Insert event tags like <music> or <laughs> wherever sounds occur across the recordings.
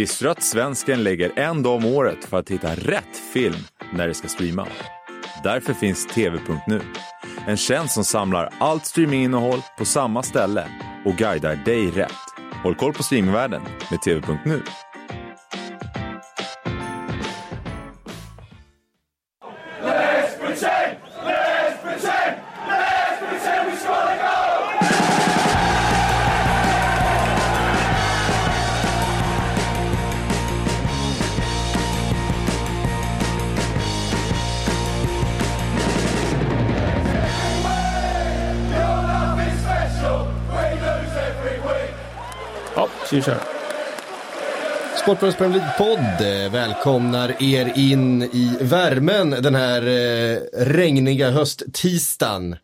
Visste du att svensken lägger en dag om året för att hitta rätt film när det ska streama? Därför finns TV.nu. En tjänst som samlar allt streaminginnehåll på samma ställe och guidar dig rätt. Håll koll på streamingvärlden med TV.nu. Vi köra. Sportbladets Premier League-podd eh, välkomnar er in i värmen den här eh, regniga hösttisdagen.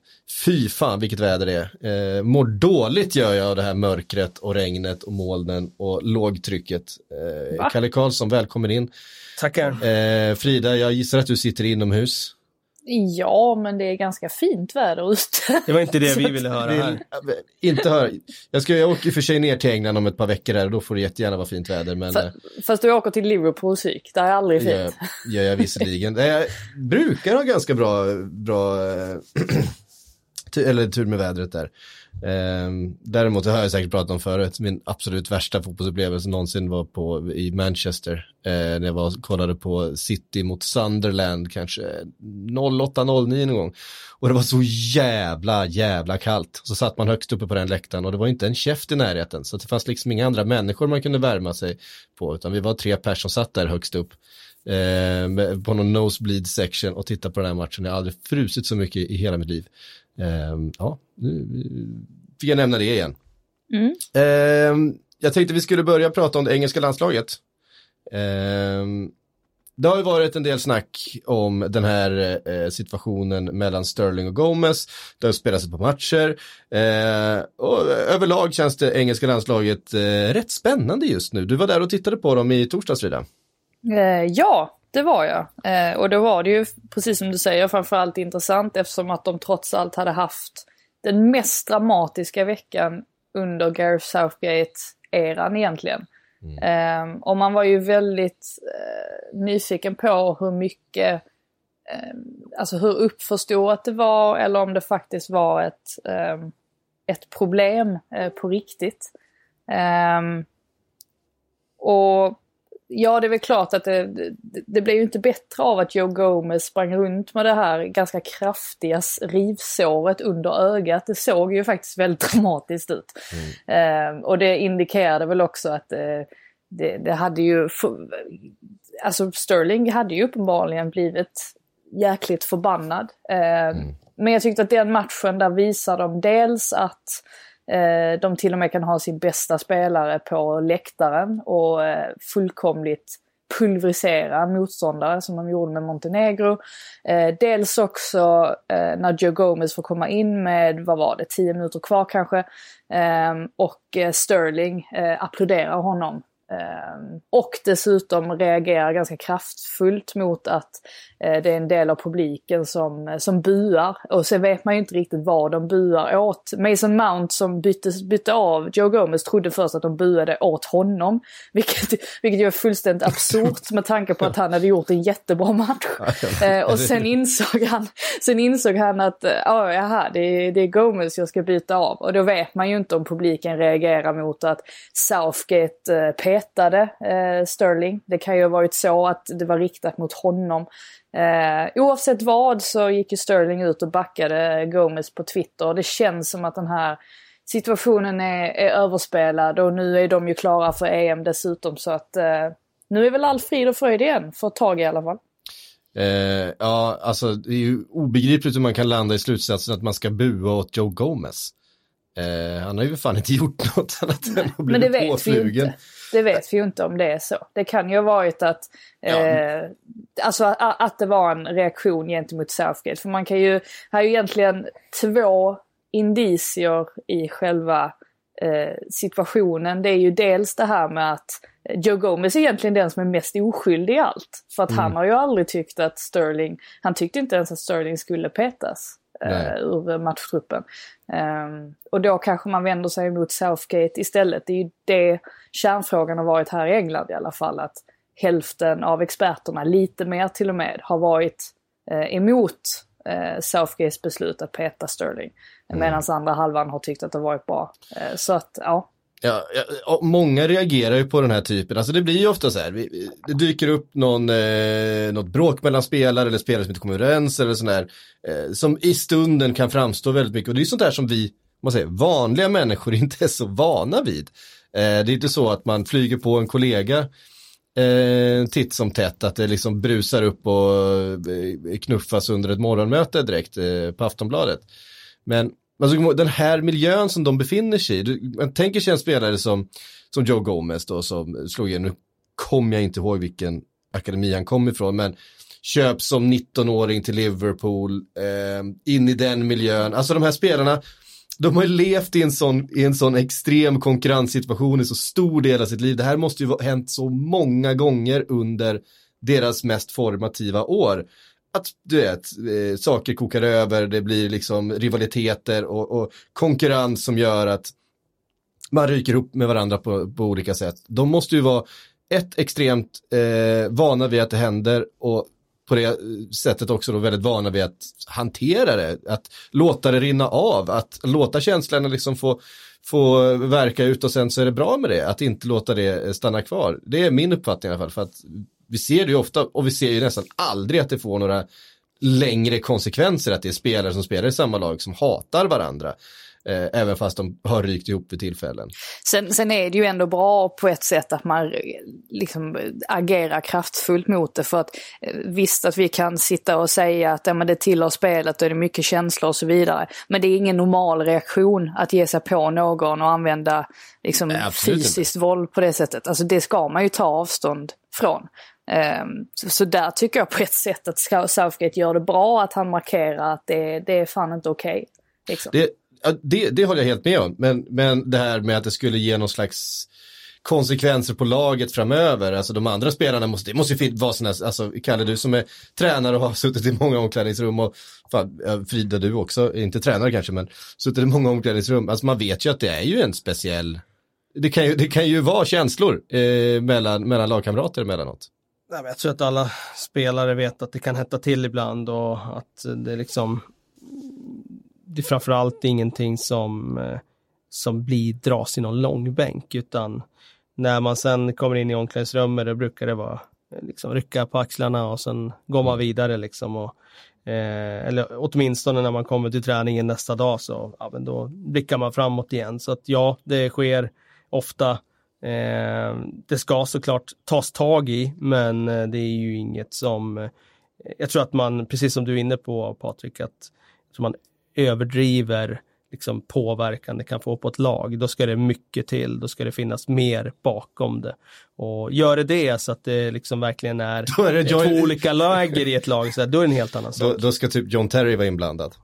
Fy fan vilket väder det är. Eh, mår dåligt gör jag av det här mörkret och regnet och molnen och lågtrycket. Eh, Va? Kalle Karlsson, välkommen in. Tackar. Eh, Frida, jag gissar att du sitter inomhus. Ja, men det är ganska fint väder ute. Det var inte det vi ville höra här. Inte höra. Jag, ska, jag åker i och för sig ner till England om ett par veckor här och då får det jättegärna vara fint väder. Men, eh, Fa- Fast du åker till Liverpool psyk, där är aldrig gör, fint. gör jag visserligen. Jag brukar ha ganska bra, bra eh, <clears throat> eller tur med vädret där. Ehm, däremot, det har jag säkert pratat om förut, min absolut värsta fotbollsupplevelse någonsin var på, i Manchester. Eh, när jag var, kollade på City mot Sunderland kanske 08-09 någon gång. Och det var så jävla, jävla kallt. Så satt man högst uppe på den läktaren och det var inte en käft i närheten. Så det fanns liksom inga andra människor man kunde värma sig på. Utan vi var tre personer som satt där högst upp. Eh, på någon nosebleed section och tittade på den här matchen. Jag har aldrig frusit så mycket i hela mitt liv. Eh, ja, nu fick jag nämna det igen. Mm. Eh, jag tänkte vi skulle börja prata om det engelska landslaget. Eh, det har ju varit en del snack om den här eh, situationen mellan Sterling och Gomez. Det har spelats ett par matcher. Eh, och överlag känns det engelska landslaget eh, rätt spännande just nu. Du var där och tittade på dem i torsdags Frida. Eh, ja, det var jag. Eh, och då var det ju, precis som du säger, framförallt intressant eftersom att de trots allt hade haft den mest dramatiska veckan under Gareth Southgate-eran egentligen. Eh, och man var ju väldigt eh, nyfiken på hur mycket, eh, alltså hur uppförstorat det var eller om det faktiskt var ett, eh, ett problem eh, på riktigt. Ehm, och ja, det är väl klart att det, det, det blev ju inte bättre av att Joe Gomez sprang runt med det här ganska kraftiga rivsåret under ögat. Det såg ju faktiskt väldigt <laughs> dramatiskt ut. Ehm, och det indikerade väl också att eh, det, det hade ju... Alltså Sterling hade ju uppenbarligen blivit jäkligt förbannad. Ehm, Men jag tyckte att den matchen där visar de dels att Eh, Eh, de till och med kan ha sin bästa spelare på läktaren och eh, fullkomligt pulverisera motståndare som de gjorde med Montenegro. Eh, dels också eh, när Joe Gomez får komma in med, vad var det, 10 minuter kvar kanske. Eh, och eh, Sterling eh, applåderar honom. Eh, och dessutom reagerar ganska kraftfullt mot att eh, det är en del av publiken som, som buar. Och sen vet man ju inte riktigt vad de buar åt. Mason Mount som bytte, bytte av Joe Gomez trodde först att de buade åt honom. <laughs> Vilket, vilket ju är fullständigt absurt med tanke på att han hade gjort en jättebra match. Eh, och sen insåg han, sen insåg han att eh, ja, jaha, det, är, det är Gomez jag ska byta av. Och då vet man ju inte om publiken reagerar mot att Southgate eh, petade eh, Sterling. Det kan ju ha varit så att det var riktat mot honom. Eh, oavsett vad så gick ju Sterling ut och backade Gomez på Twitter. Det känns som att den här situationen är, är överspelad och nu är de ju klara för EM dessutom så att eh, nu är väl all frid och fröjd igen för ett tag i alla fall. Eh, ja, alltså det är ju obegripligt hur man kan landa i slutsatsen att man ska bua åt Joe Gomez. Eh, han har ju fan inte <laughs> gjort något annat än att bli påflugen. Det vet vi ju inte om det är så. Det kan ju ha varit att, eh, alltså, att, att det var en reaktion gentemot Southgate. För man kan ju, här är ju egentligen två indicier i själva eh, situationen. Det är ju dels det här med att Joe Gomez är egentligen den som är mest oskyldig i allt. För att han har ju aldrig tyckt att Sterling, han tyckte inte ens att Sterling skulle petas. Eh, ur matchtruppen. Um, och då kanske man vänder sig mot Southgate istället. Det är ju det kärnfrågan har varit här i England i alla fall. Att hälften av experterna, lite mer till och med, har varit eh, emot eh, Southgates beslut att peta Sterling. Mm. Medan andra halvan har tyckt att det varit bra. Eh, så att, ja. Ja, ja, många reagerar ju på den här typen, alltså det blir ju ofta så här, det dyker upp någon, eh, något bråk mellan spelare eller spelare som inte kommer överens eller sådär, eh, som i stunden kan framstå väldigt mycket och det är sånt där som vi, man säger, vanliga människor <laughs> inte är så vana vid. Eh, det är inte så att man flyger på en kollega eh, titt som tätt, att det liksom brusar upp och eh, knuffas under ett morgonmöte direkt eh, på Aftonbladet. Men alltså, den här miljön som de befinner sig i, man tänker sig en spelare som, som Joe Gomez då som slog igen, nu kommer jag inte ihåg vilken akademi han kom ifrån, men köps som 19-åring till Liverpool, eh, in i den miljön, alltså de här spelarna de har ju levt i en sån, i en sån extrem konkurrenssituation i så stor del av sitt liv. Det här måste ju ha hänt så många gånger under deras mest formativa år. Att du vet, eh, saker kokar över, det blir liksom rivaliteter och, och, konkurrens som gör att man ryker ihop med varandra på, på olika sätt. De måste ju vara ett extremt eh, vana vid att det händer och på det eh, sättet också då väldigt vana vid att hantera det, att låta det rinna av, att låta känslorna liksom få, få verka ut och sen så är det bra med det, att inte låta det eh, stanna kvar. Det är min uppfattning i alla fall, för att vi ser det ju ofta och vi ser ju nästan aldrig att det får några längre konsekvenser att det är spelare som spelar i samma lag som hatar varandra. Eh, även fast de har rykt ihop vid tillfällen. Sen, sen är det ju ändå bra på ett sätt att man liksom agerar kraftfullt mot det. För att eh, visst att vi kan sitta och säga att ja, men det tillhör spelet och det är mycket känslor och så vidare. Men det är ingen normal reaktion att ge sig på någon och använda liksom, Nej, fysiskt inte. våld på det sättet. Alltså det ska man ju ta avstånd från. Så, så, där tycker jag på ett sätt att Southgate gör det bra att han markerar att det, det är fan inte okej. Okay, liksom. Det det, det håller jag helt med om, men, men det här med att det skulle ge någon slags konsekvenser på laget framöver. Alltså de andra spelarna måste, det måste ju vara sådana, alltså Kalle du som är tränare och har suttit i många omklädningsrum och fan, Frida du också, inte tränare kanske men suttit i många omklädningsrum. Alltså man vet ju att det är ju en speciell, det kan ju, det kan ju vara känslor eh, mellan, mellan lagkamrater emellanåt. Jag tror att alla spelare vet att det kan hetta till ibland och att det liksom det är framförallt ingenting som, eh, som blir, dras i någon långbänk, utan när man sen kommer in i omklädningsrummet, då brukar det vara eh, liksom rycka på axlarna och sen går man vidare liksom. Och, eh, eller åtminstone när man kommer till träningen nästa dag så ja, men då blickar man framåt igen. Så att ja, det sker ofta. Eh, det ska såklart tas tag i, men eh, det är ju inget som jag tror att man, precis som du är inne på Patrik, att man överdriver liksom påverkan det kan få på ett lag, då ska det mycket till, då ska det finnas mer bakom det. Och gör det det så att det liksom verkligen är, <laughs> är två olika läger i ett lag, så då är det en helt annan sak. Då, då ska typ John Terry vara inblandad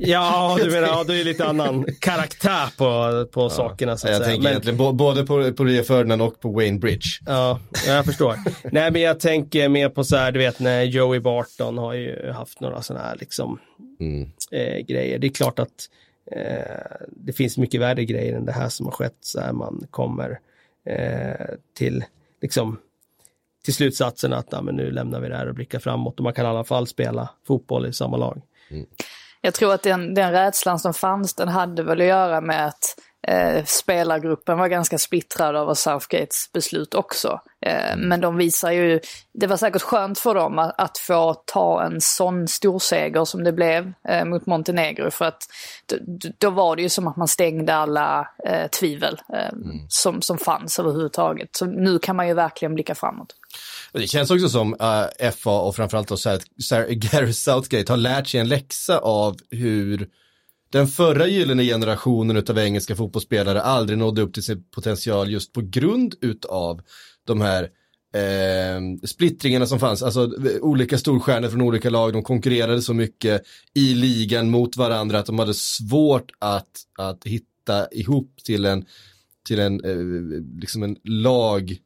ja, <laughs> du menar, ja, det är lite annan karaktär på, på ja, sakerna så att jag säga. tänker men, egentligen både på, på Rio Ferdinand och på Wayne Bridge. Ja, jag förstår. Nej, men jag tänker mer på så här, du vet när Joey Barton har ju haft några sådana här liksom mm. eh, grejer. Det är klart att eh, det finns mycket värre grejer än det här som har skett, så här man kommer eh, till liksom till slutsatsen att ja, men nu lämnar vi det här och blickar framåt och man kan i alla fall spela fotboll i samma lag. Mm. Jag tror att den, den rädslan som fanns, den hade väl att göra med att eh, spelargruppen var ganska splittrad över Southgates beslut också. Eh, men de visar ju, det var säkert skönt för dem att, att få ta en sån storseger som det blev eh, mot Montenegro. För att då var det ju som att man stängde alla eh, tvivel eh, mm. som, som fanns överhuvudtaget. Så nu kan man ju verkligen blicka framåt. Det känns också som eh, uh, FA och framförallt då <laughs> Gary Southgate har lärt sig en läxa av hur den förra gyllene generationen av engelska fotbollsspelare aldrig nådde upp till sin potential just på grund utav de här eh, splittringarna som fanns, alltså olika storstjärnor från olika lag, de konkurrerade så mycket i ligan mot varandra att de hade svårt att, att hitta ihop till en, till en, eh, liksom en lag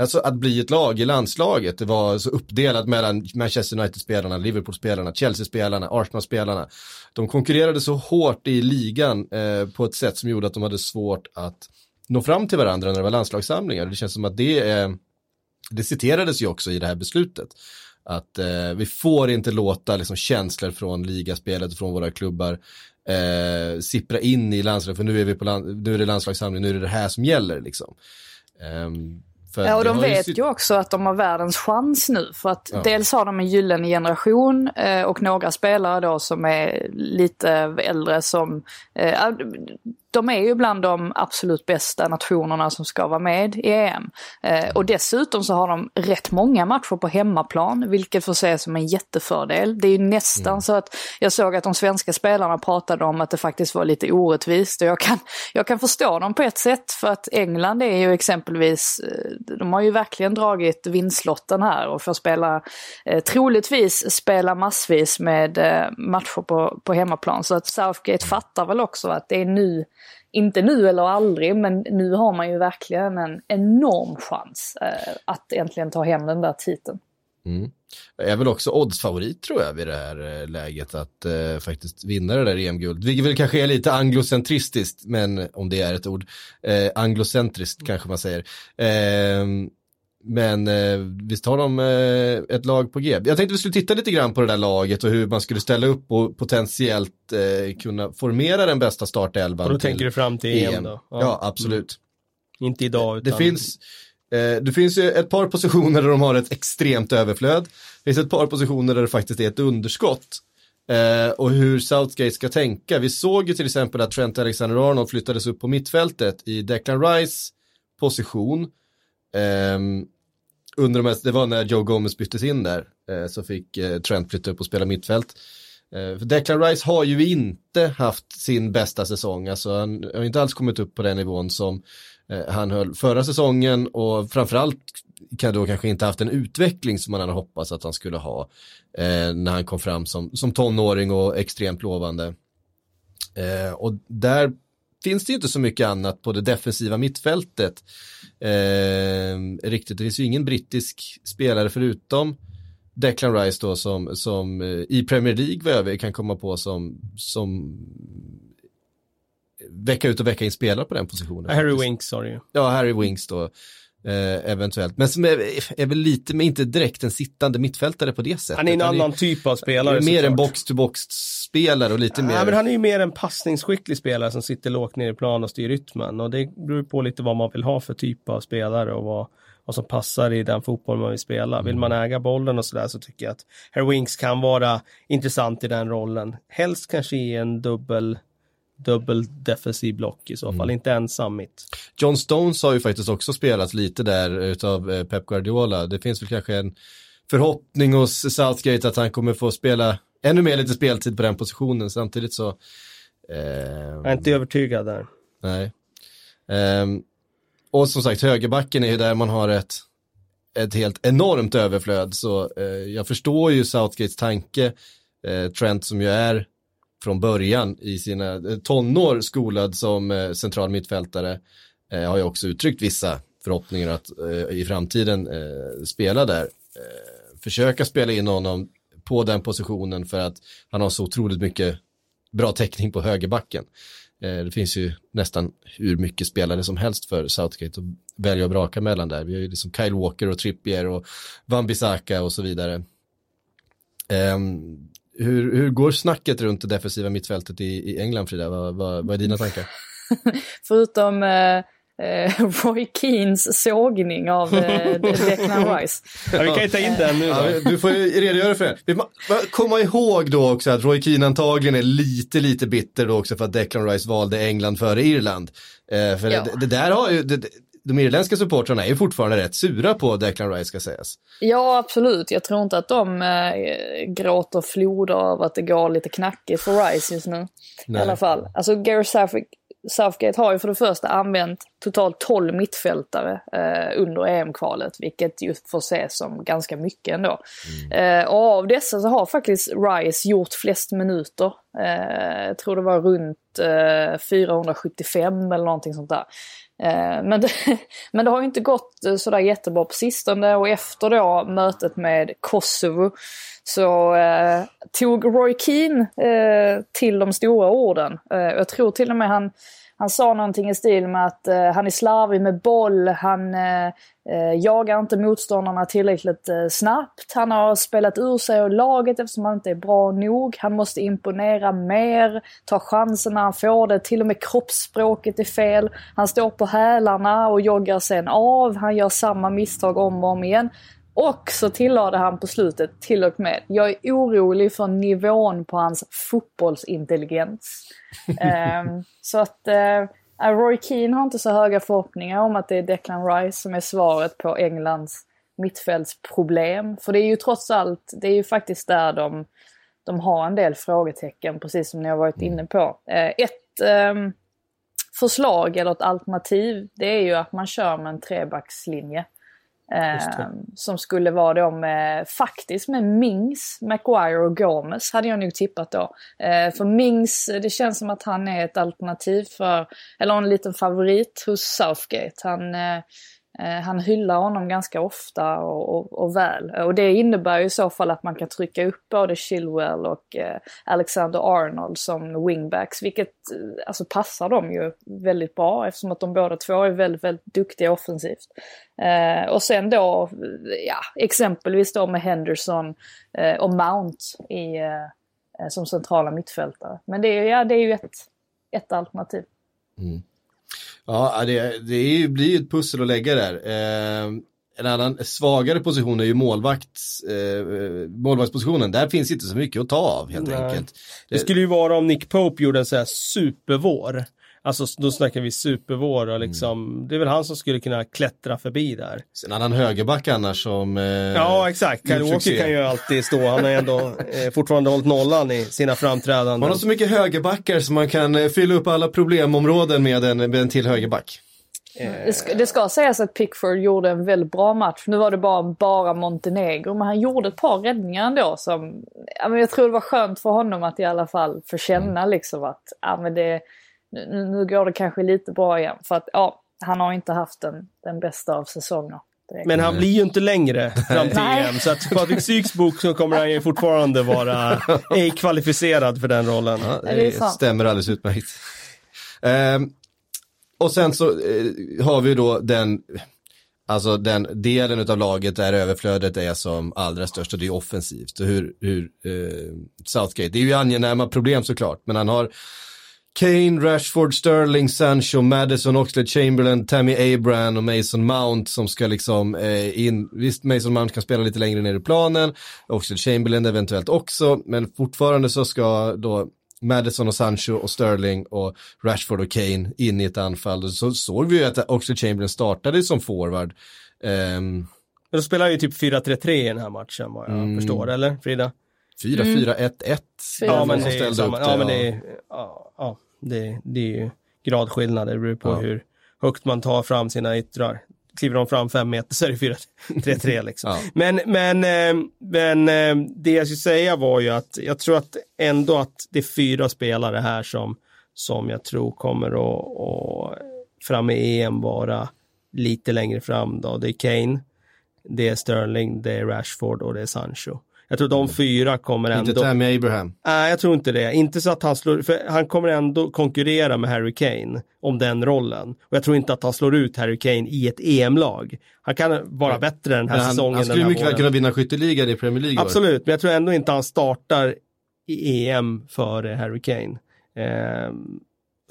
Alltså att bli ett lag i landslaget, det var så uppdelat mellan Manchester United-spelarna, Liverpool-spelarna, Chelsea-spelarna, Arsenal-spelarna. De konkurrerade så hårt i ligan eh, på ett sätt som gjorde att de hade svårt att nå fram till varandra när det var landslagssamlingar. Det känns som att det eh, det citerades ju också i det här beslutet. Att eh, vi får inte låta liksom, känslor från ligaspelet, från våra klubbar eh, sippra in i landslaget, för nu är, vi på land, nu är det landslagssamling, nu är det det här som gäller. Liksom. Um, ja, och de vet ju... ju också att de har världens chans nu. För att ja. dels har de en gyllene generation eh, och några spelare då som är lite äldre som... Eh, de är ju bland de absolut bästa nationerna som ska vara med i EM. Eh, och dessutom så har de rätt många matcher på hemmaplan, vilket får ses som en jättefördel. Det är ju nästan mm. så att jag såg att de svenska spelarna pratade om att det faktiskt var lite orättvist. Och jag kan, jag kan förstå dem på ett sätt, för att England är ju exempelvis, eh, de har ju verkligen dragit vinstlotten här och får spela, eh, troligtvis spela massvis med eh, matcher på, på hemmaplan. Så att Southgate fattar väl också att det är nu inte nu eller aldrig, men nu har man ju verkligen en enorm chans eh, att äntligen ta hem den där titeln. Mm. Jag är väl också oddsfavorit tror jag vid det här eh, läget att eh, faktiskt vinna det där EM-guld. Vilket väl kanske är lite anglocentristiskt, men om det är ett ord. Eh, anglocentriskt kanske man säger. Eh, men eh, visst har de eh, ett lag på G. Jag tänkte vi skulle titta lite grann på det där laget och hur man skulle ställa upp och potentiellt eh, kunna formera den bästa startelvan. Och då tänker du fram till EM, EM då? Ja, ja absolut. Mm. Inte idag utan... Det finns, eh, det finns ju ett par positioner där de har ett extremt överflöd. Det finns ett par positioner där det faktiskt är ett underskott. Eh, och hur Southgate ska tänka. Vi såg ju till exempel att Trent Alexander-Arnold flyttades upp på mittfältet i Declan Rice position. Ehm, under de det var när Joe Gomez byttes in där, eh, så fick eh, Trent flytta upp och spela mittfält. Eh, för Declan Rice har ju inte haft sin bästa säsong, alltså han har inte alls kommit upp på den nivån som Eh, han höll förra säsongen och framförallt kan då kanske inte haft en utveckling som man hade hoppats att han skulle ha eh, när han kom fram som, som tonåring och extremt lovande. Eh, och där finns det ju inte så mycket annat på det defensiva mittfältet. Eh, riktigt, det finns ju ingen brittisk spelare förutom Declan Rice då som, som eh, i Premier League vad jag kan komma på som, som vecka ut och vecka in spelar på den positionen. Harry Winks sa du Ja, Harry Winks då. Eh, eventuellt, men som är, är, väl lite, men inte direkt en sittande mittfältare på det sättet. Han är en annan är, typ av spelare. Mer en box-to-box-spelare och lite ja, mer. men han är ju mer en passningsskicklig spelare som sitter lågt ner i plan och styr rytmen och det beror på lite vad man vill ha för typ av spelare och vad, vad som passar i den fotboll man vill spela. Mm. Vill man äga bollen och sådär så tycker jag att Harry Winks kan vara intressant i den rollen. Helst kanske i en dubbel dubbel defensiv block i så fall, mm. inte ensam mitt. John Stones har ju faktiskt också spelat lite där utav eh, Pep Guardiola. Det finns väl kanske en förhoppning hos Southgate att han kommer få spela ännu mer lite speltid på den positionen. Samtidigt så... Eh, jag är inte övertygad där. Nej. Eh, och som sagt, högerbacken är ju där man har ett, ett helt enormt överflöd. Så eh, jag förstår ju Southgates tanke. Eh, Trent som ju är från början i sina eh, tonår skolad som eh, central mittfältare eh, har ju också uttryckt vissa förhoppningar att i framtiden spela där. Försöka spela in honom på den positionen för att han har så otroligt mycket bra täckning på högerbacken. Det finns ju nästan hur mycket spelare som helst för Southgate att välja och braka mellan där. Vi har ju liksom Kyle Walker och Trippier och Van Bissaka och så vidare. Ehm, hur, hur går snacket runt det defensiva mittfältet i, i England, Frida? Vad, vad, vad är dina tankar? <laughs> Förutom eh, eh, Roy Keens sågning av eh, <laughs> Declan Rice. Ja, vi kan ju ta in den nu då. Ja, du får ju redogöra för det. Komma ihåg då också att Roy Keane antagligen är lite, lite bitter då också för att Declan Rice valde England före Irland. Eh, för ja. det, det, där har ju, det, de irländska supportrarna är fortfarande rätt sura på Declan Rice ska sägas. Ja, absolut. Jag tror inte att de äh, gråter floder av att det går lite knackigt för Rice just nu. Nej. I alla fall. Alltså Gary Southgate har ju för det första använt totalt 12 mittfältare eh, under EM-kvalet, vilket ju får ses som ganska mycket ändå. Mm. Eh, och av dessa så har faktiskt Rice gjort flest minuter Eh, jag tror det var runt eh, 475 eller någonting sånt där. Eh, men, det, <laughs> men det har ju inte gått eh, sådär jättebra på sistone och efter då mötet med Kosovo så eh, tog Roy Keane eh, till de stora orden. Eh, jag tror till och med han, han sa någonting i stil med att eh, han är slarvig med boll, han eh, eh jagar inte motståndarna tillräckligt eh, snabbt, han har spelat ur sig och laget eftersom han inte är bra nog, han måste imponera mer, ta chansen när han får det, till och med kroppsspråket är fel, han står på hälarna och joggar sen av, han gör samma misstag om och om igen. Och så tillade han på slutet till och med, jag är orolig för nivån på hans fotbollsintelligens. um, <laughs> så att uh, Roy Keane har inte så höga förhoppningar om att det är Declan Rice som är svaret på Englands mittfältsproblem. För det är ju trots allt, det är ju faktiskt där de, de har en del frågetecken, precis som ni har varit inne på. Uh, ett um, förslag eller ett alternativ, det är ju att man kör med en trebackslinje. Eh, som skulle vara då med, faktiskt med Mings, Maguire och Gomes hade jag nog tippat då. Eh, för Mings, det känns som att han är ett alternativ för, eller en liten favorit hos Southgate. Han, eh, Eh, han hyllar honom ganska ofta och, och, och, väl. Och det innebär ju i så fall att man kan trycka upp både Chilwell och eh, Alexander Arnold som wingbacks, vilket eh, alltså passar dem ju väldigt bra eftersom att de båda två är väldigt, väldigt duktiga offensivt. Eh, och sen då, eh, ja, exempelvis då med Henderson eh, och Mount i, eh, som centrala mittfältare. Men det är, ja, det är ju ett, ett alternativ. Mm. Ja, det, det blir ju ett pussel att lägga där. Eh, en annan svagare position är ju målvakts, eh, målvaktspositionen. Där finns inte så mycket att ta av helt Nej. enkelt. Det, det skulle ju vara om Nick Pope gjorde en sån här supervår. Alltså då snackar vi supervår och liksom, mm. det är väl han som skulle kunna klättra förbi där. En annan högerback annars som... Eh, ja exakt, Walker kan ju alltid stå, han har ändå eh, fortfarande hållit nollan i sina framträdanden. Man har så mycket högerbackar så man kan eh, fylla upp alla problemområden med en, med en till högerback. Eh. Det ska, det ska sägas att Pickford gjorde en väldigt bra match. Nu var det bara, bara Montenegro, men han gjorde ett par räddningar ändå som... Jag tror det var skönt för honom att i alla fall få känna mm. liksom att ja, men det, nu, nu går det kanske lite bra igen. För att ja, han har inte haft den, den bästa av säsonger. Men han blir ju inte längre fram till EM, så att Patrik Syks bok så kommer han ju fortfarande vara <laughs> ej kvalificerad för den rollen. Ja, det, det stämmer alldeles utmärkt. Um, och sen så uh, har vi då den, alltså den delen av laget där överflödet är som allra störst och det är offensivt. Och hur, hur uh, Southgate, det är ju angenäma problem såklart, men han har Kane, Rashford, Sterling, Sancho, Madison, Oxlade Chamberlain, Tammy Abraham och Mason Mount som ska liksom eh, in. Visst, Mason Mount kan spela lite längre ner i planen, Oxlade Chamberlain eventuellt också, men fortfarande så ska då Madison och Sancho och Sterling och Rashford och Kane in i ett anfall. Så såg vi ju att Oxlade Chamberlain startade som forward. Um, men de spelar ju typ 4-3-3 i den här matchen vad jag mm. förstår, eller Frida? 4-4-1-1. Mm. Ja, men det är samma, ja, men det är, ja, ja, det, det är ju gradskillnader, det beror på ja. hur högt man tar fram sina yttrar. Kliver de fram fem meter så är det 4-3-3 <laughs> liksom. ja. Men, men, eh, men eh, det jag skulle säga var ju att jag tror att ändå att det är fyra spelare här som, som jag tror kommer att, att fram i EM vara lite längre fram då. Det är Kane, det är Sterling, det är Rashford och det är Sancho. Jag tror de fyra kommer ändå... Inte Tammy Abraham? Nej, jag tror inte det. Inte så att han slår... För han kommer ändå konkurrera med Harry Kane om den rollen. Och jag tror inte att han slår ut Harry Kane i ett EM-lag. Han kan vara bättre den här han, säsongen. Han skulle mycket väl kunna vinna skytteligan i Premier League. Absolut, men jag tror ändå inte han startar i EM före Harry Kane. Um,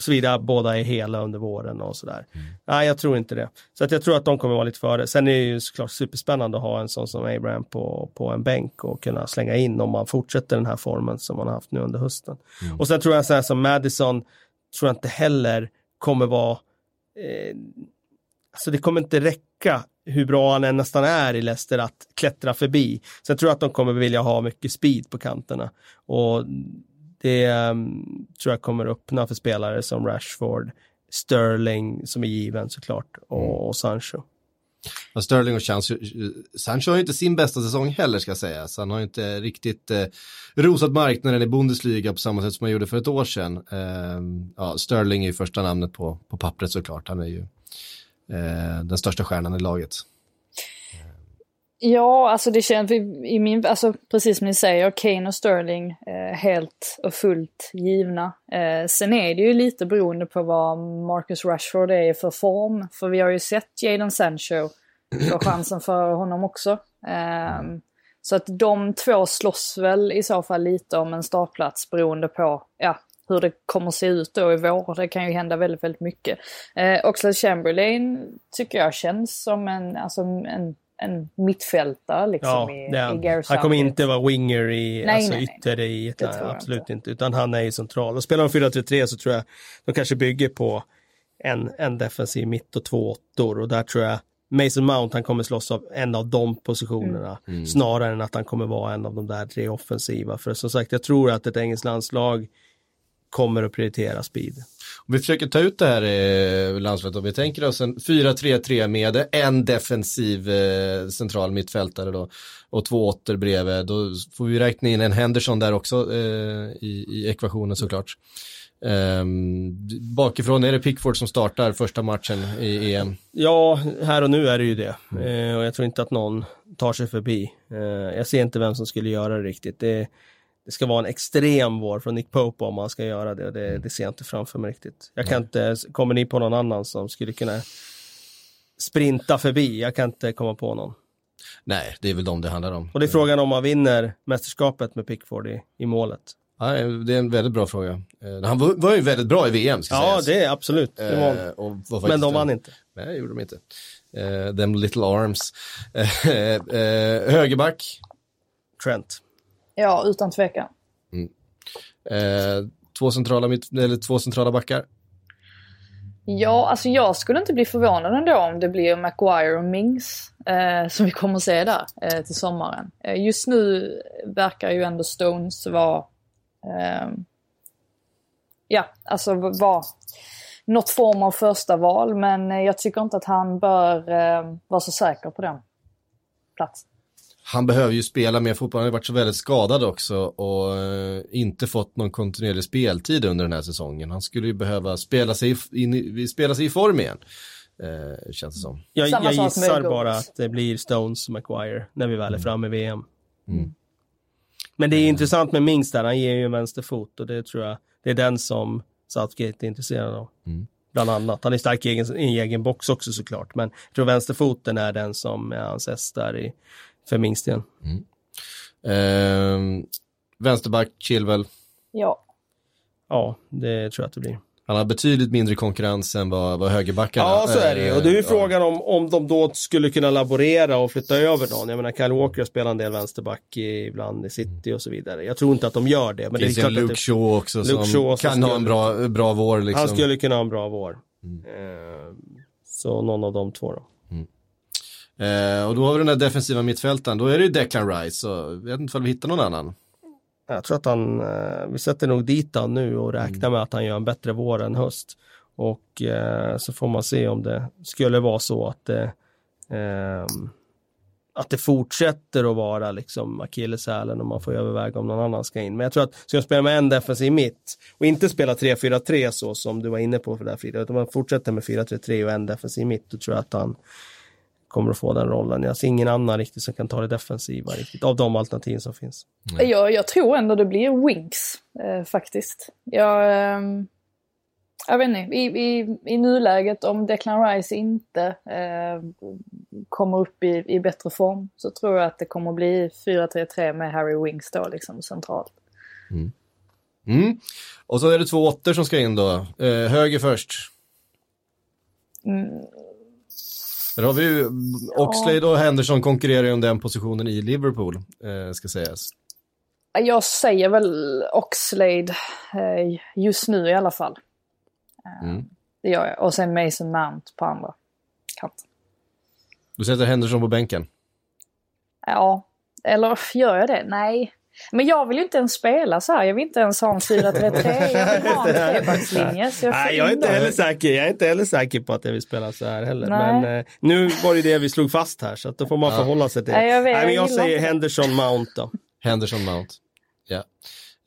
Såvida båda är hela under våren och sådär. Mm. Nej, jag tror inte det. Så att jag tror att de kommer vara lite före. Sen är det ju såklart superspännande att ha en sån som Abraham på, på en bänk och kunna slänga in om man fortsätter den här formen som man har haft nu under hösten. Mm. Och sen tror jag så här som Madison, tror jag inte heller kommer vara, eh, alltså det kommer inte räcka hur bra han än nästan är i Leicester att klättra förbi. Jag tror att de kommer vilja ha mycket speed på kanterna. Och det um, tror jag kommer öppna för spelare som Rashford, Sterling som är given såklart och, mm. och Sancho. Ja, Sterling och Sancho, Sancho har ju inte sin bästa säsong heller ska sägas. Han har ju inte riktigt eh, rosat marknaden i Bundesliga på samma sätt som han gjorde för ett år sedan. Eh, ja, Sterling är ju första namnet på, på pappret såklart. Han är ju eh, den största stjärnan i laget. Ja, alltså det känns i min, alltså precis som ni säger, Kane och Sterling eh, helt och fullt givna. Eh, sen är det ju lite beroende på vad Marcus Rashford är för form. För vi har ju sett Jadon Sancho få <clears throat> chansen för honom också. Eh, så att de två slåss väl i så fall lite om en startplats beroende på ja, hur det kommer se ut då i vår. Det kan ju hända väldigt, väldigt mycket. Eh, Oxlade Chamberlain tycker jag känns som en, alltså en en mittfältare liksom ja, i, det, i Gary Han kommer inte vara winger i, nej, alltså nej, ytter i ett absolut inte. inte. Utan han är ju central. Och spelar de 4-3-3 så tror jag de kanske bygger på en, en defensiv mitt och två åttor. Och där tror jag Mason Mount, han kommer slåss av en av de positionerna. Mm. Snarare än att han kommer vara en av de där tre offensiva. För som sagt, jag tror att ett engelskt landslag kommer att prioritera speed. Vi försöker ta ut det här eh, landslaget, om vi tänker oss en 4-3-3 med en defensiv eh, central mittfältare då och två åtter bredvid, då får vi räkna in en Henderson där också eh, i, i ekvationen såklart. Um, bakifrån är det Pickford som startar första matchen i EM. Ja, här och nu är det ju det. Eh, och jag tror inte att någon tar sig förbi. Eh, jag ser inte vem som skulle göra det riktigt. Det, det ska vara en extrem vår från Nick Pope om man ska göra det. Det, det ser jag inte framför mig riktigt. Jag kan inte, kommer ni på någon annan som skulle kunna sprinta förbi? Jag kan inte komma på någon. Nej, det är väl de det handlar om. Och det är frågan om man vinner mästerskapet med Pickford i, i målet. Ja, det är en väldigt bra fråga. Eh, Han var, var ju väldigt bra i VM, ska Ja, sägas. det är absolut. Det var, Eh, men de en- vann inte. Nej, det gjorde de inte. Uh, them little arms. <laughs> Eh, eh, högerback, Trent. Ja, utan tvekan. eh, två, centrala mitt, eller två centrala backar. Ja, alltså jag skulle inte bli förvånad ändå om det blir Maguire och Mings eh, som vi kommer att se där eh, till sommaren. Eh, just nu verkar ju ändå Stones vara, eh, ja, alltså vara något form av första val men eh, jag tycker inte att han bör eh, vara så säker på den platsen. Han behöver ju spela mer fotboll, han har varit så väldigt skadad också och eh, inte fått någon kontinuerlig speltid under den här säsongen. Han skulle ju behöva spela sig i, spela sig i form igen, eh, känns det som. Jag, Samma jag sak med gissar bara att det blir Stones och Maguire när vi väl är framme i VM. Mm. Men det är intressant med Mings där, han ger ju en vänsterfot och det tror jag, det är den som Southgate är intresserad av. Mm. Bland annat. Han är stark i egen, i egen box också såklart, men jag tror vänsterfoten är den som är hans där i, för Mings del. Eh, vänsterback, Chilwell. Ja, Ja, det tror jag att det blir. Han har betydligt mindre konkurrens än vad, vad högerbackarna Ja, så är det ju. Och det är ju Eh, frågan om, om de då skulle kunna laborera och flytta över någon. Jag menar, Kyle Walker spelar en del vänsterback i- ibland i City och så vidare. Jag tror inte att de gör det. Men Det finns en Luke det, Shaw också Luke som Shaw kan ha skulle- en bra, bra vår liksom. han skulle kunna ha en bra vår. Eh, så någon av de två då. Eh, och då har vi den där defensiva mittfältaren, då är det ju Declan Rice, så jag vet inte om vi hittar någon annan. Jag tror att han, eh, vi sätter nog dit han nu och räknar med att han gör en bättre vår än höst. Och eh, så får man se om det skulle vara så att det, ehm, att det fortsätter att vara liksom akilleshälen och man får överväga om någon annan ska in. Men jag tror att ska jag spela med en defensiv mitt och inte spela 3-4-3 så som du var inne på för det här Frida, utan man fortsätter med 4-3-3 och en defensiv mitt, då tror jag att han kommer att få den rollen. Jag ser ingen annan riktigt som kan ta det defensiva riktigt, av de alternativ som finns. Jag, jag tror ändå det blir Winks eh, faktiskt. Jag, ehm, jag vet inte, i, i, i nuläget om Declan Rice inte eh, kommer upp i, i bättre form så tror jag att det kommer bli 4-3-3 med Harry Winks då liksom centralt. Mm. Och så är det två åttor som ska in då. Eh, höger först. Mm, Där har vi ju Oxlade och Henderson konkurrerar ju om den positionen i Liverpool, eh, ska sägas. jag säger väl Oxlade eh, just nu i alla fall. Eh, Mm. Det gör jag. Och sen Mason Mount på andra kanten. Du sätter Henderson på bänken. Ja, eller gör jag det? Nej. Men jag vill ju inte ens spela så här. Jag vill inte ens ha en 4-3-3. Jag vill ha en <laughs> trebackslinje. Så jag Nej, jag är in inte heller säker. Jag är inte heller säker på att jag vill spela så här heller. Nej. Men eh, nu var det det vi slog fast här, så att då får man förhålla sig till det. Nej, jag vet, Nej, men jag jag säger det. Henderson Mount då. Henderson Mount. Ja. Eh,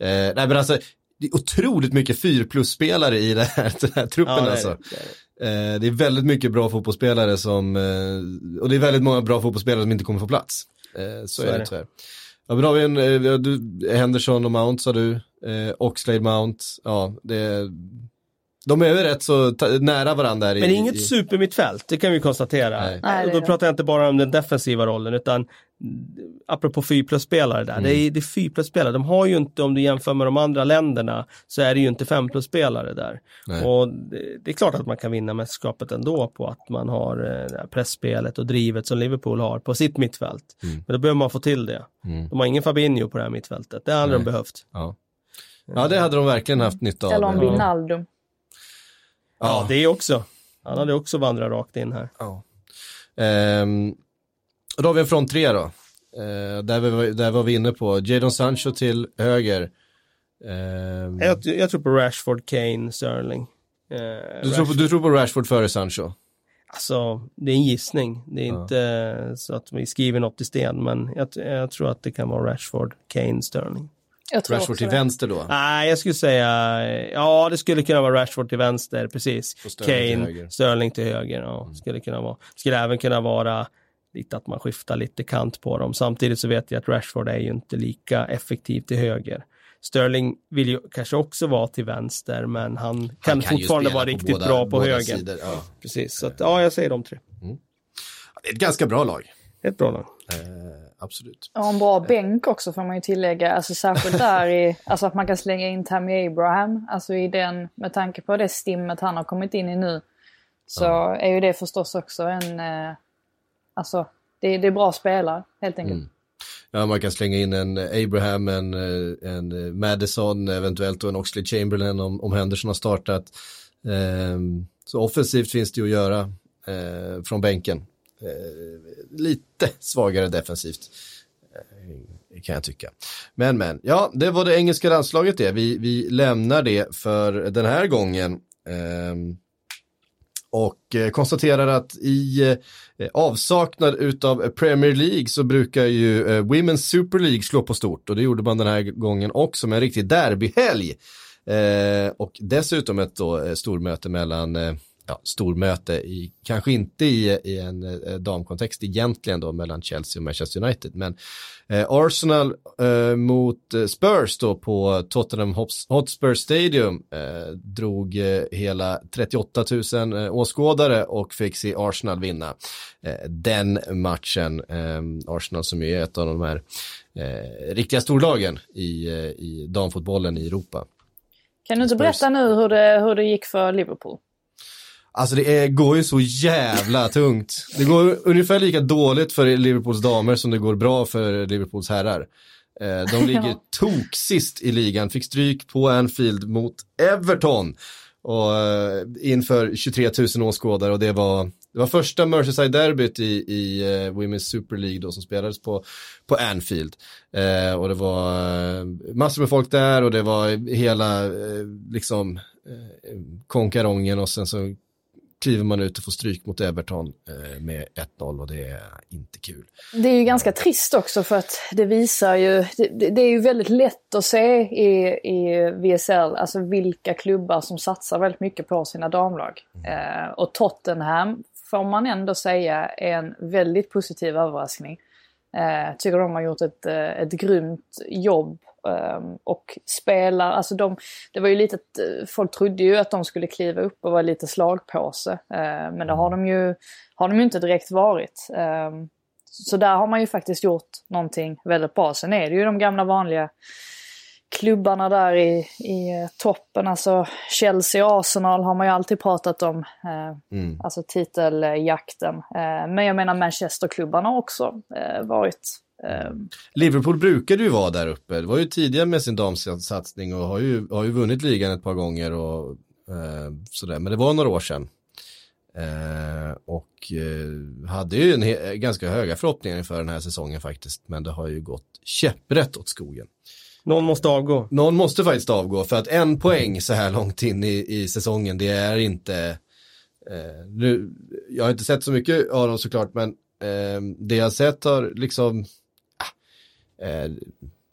nej men alltså, det är otroligt mycket 4 plus-spelare i det här, <laughs> den här truppen Ja, det är alltså. det. Det är det. Eh, det är väldigt mycket bra fotbollsspelare som, eh, och det är väldigt många bra fotbollsspelare som inte kommer få plats. Eh, så, är det, tyvärr. Ja, men då har vi en, eh, du, Henderson och Mount sa du, eh, Oxlade Mount, ja det de är väl rätt så nära varandra Men det är inget i, supermittfält, det kan vi konstatera. Nej. Nej, Då pratar jag inte bara om den defensiva rollen, utan mm, apropå 4 plus-spelare där. Det är, det är 4 plus-spelare, de har ju inte, om du jämför med de andra länderna, så är det ju inte 5 plus-spelare där. Nej. Och det, det är klart att man kan vinna mästerskapet ändå på att man har eh, pressspelet och drivet som Liverpool har på sitt mittfält. Mm. Men då behöver man få till det. Mm. De har ingen Fabinho på det här mittfältet, det hade de Nej. behövt. ja. ja, det hade de verkligen haft nytta av. Eller om. Wijnaldum. Ja, det också. Han hade också vandrat rakt in här. Ja. Ehm, och då har vi en front tre då. Ehm, där, vi, där var vi inne på Jadon Sancho till höger. Ehm, Jag, jag tror på Rashford, Kane, Sterling. Eh, du, tror på, du tror på Rashford före Sancho? Alltså, det är en gissning. Det är Ja. inte så att vi skriver något i sten, men jag, jag tror att det kan vara Rashford, Kane, Sterling. Jag tror Rashford till det. vänster då? Nej, jag skulle säga, ja, det skulle kunna vara Rashford till vänster, precis. Och Sterling till Kane, höger. Mm. Sterling till höger, ja, skulle kunna vara. Skulle även kunna vara lite att man skiftar lite kant på dem. Samtidigt så vet jag att Rashford är ju inte lika effektiv till höger. Sterling vill ju kanske också vara till vänster, men han kan, Han ju fortfarande spela vara riktigt båda- bra på höger. Ja. Precis, så att, ja, jag säger de tre. Det är ett ganska bra lag. Ett bra lag. Ehm, absolut. Och en bra bänk också får man ju tillägga. Alltså särskilt där i, <laughs> alltså att man kan slänga in Tammy Abraham. Alltså i den, med tanke på det stimmet han har kommit in i nu. Så är ju det förstås också en, eh, alltså det, det är bra spelare helt enkelt. Mm. Ja, man kan slänga in en Abraham, en, eh, en Madison, eventuellt och en Oxley Chamberlain om, om Henderson har startat. Ehm, så offensivt finns det ju att göra eh, från bänken. Eh, lite svagare defensivt. Eh, kan jag tycka. Men men, ja det var det engelska landslaget det. Vi, vi lämnar det för den här gången. Ehm, och eh, konstaterar att i avsaknad utav Premier League så brukar ju Women's Super League slå på stort och det gjorde man den här gången också med en riktig derbyhelg. Och dessutom ett då, stormöte mellan, ja, stormöte i, kanske inte i, i en eh, damkontext egentligen då mellan Chelsea och Manchester United, men eh, Arsenal eh, mot eh, Spurs då på Tottenham Hots- Hotspur Stadium eh, drog eh, hela 38 000 eh, åskådare och fick se Arsenal vinna den matchen. Arsenal som är ett av de här riktiga storlagen i, i damfotbollen i Europa. Kan du inte Spurs. berätta nu hur det, hur det gick för Liverpool? Alltså det är, går ju så jävla tungt. Det går ungefär lika dåligt för Liverpools damer som det går bra för Liverpools herrar. Eh, De ligger <laughs> Ja. tok sist i ligan, fick stryk på Anfield mot Everton. Och eh, inför 23 000 åskådare och det var, det var första Merseyside-derbyt i, i eh, Women's Super League då som spelades på, på Anfield. Eh, och det var massor med folk där och det var hela eh, liksom eh, konkarongen och sen så kliver man ut och får stryk mot Everton eh, med 1-0 och det är inte kul. Det är ju ganska trist också för att det visar ju, det, det- är ju väldigt lätt att se i, i VSL, alltså vilka klubbar som satsar väldigt mycket på sina damlag. Eh, och Tottenham får man ändå säga är en väldigt positiv överraskning. Eh, tycker de har gjort ett, eh, ett grymt jobb och spelar, alltså de, det var ju lite, eh, folk trodde ju att de skulle kliva upp och vara lite slagpåse. Eh, men det har de ju, har de ju inte direkt varit. Eh, så där har man ju faktiskt gjort någonting väldigt bra. Sen är det ju de gamla vanliga klubbarna där i, i eh, toppen. Alltså Chelsea och Arsenal har man ju alltid pratat om. Eh, Mm. Alltså titeljakten. Eh, men jag menar Manchesterklubbarna har också eh, varit. Eh, Liverpool brukade ju vara där uppe. Det var ju tidigare med sin damsatsning och har ju, har ju vunnit ligan ett par gånger och eh, sådär. Men det var några år sedan. Eh, och eh, hade ju en ganska höga förhoppningar inför den här säsongen faktiskt. Men det har ju gått käpprätt åt skogen. Någon måste avgå. Någon måste faktiskt avgå för att en poäng så här långt in i, i säsongen det är inte eh, nu, jag har inte sett så mycket av dem såklart men eh, det jag har sett har liksom eh,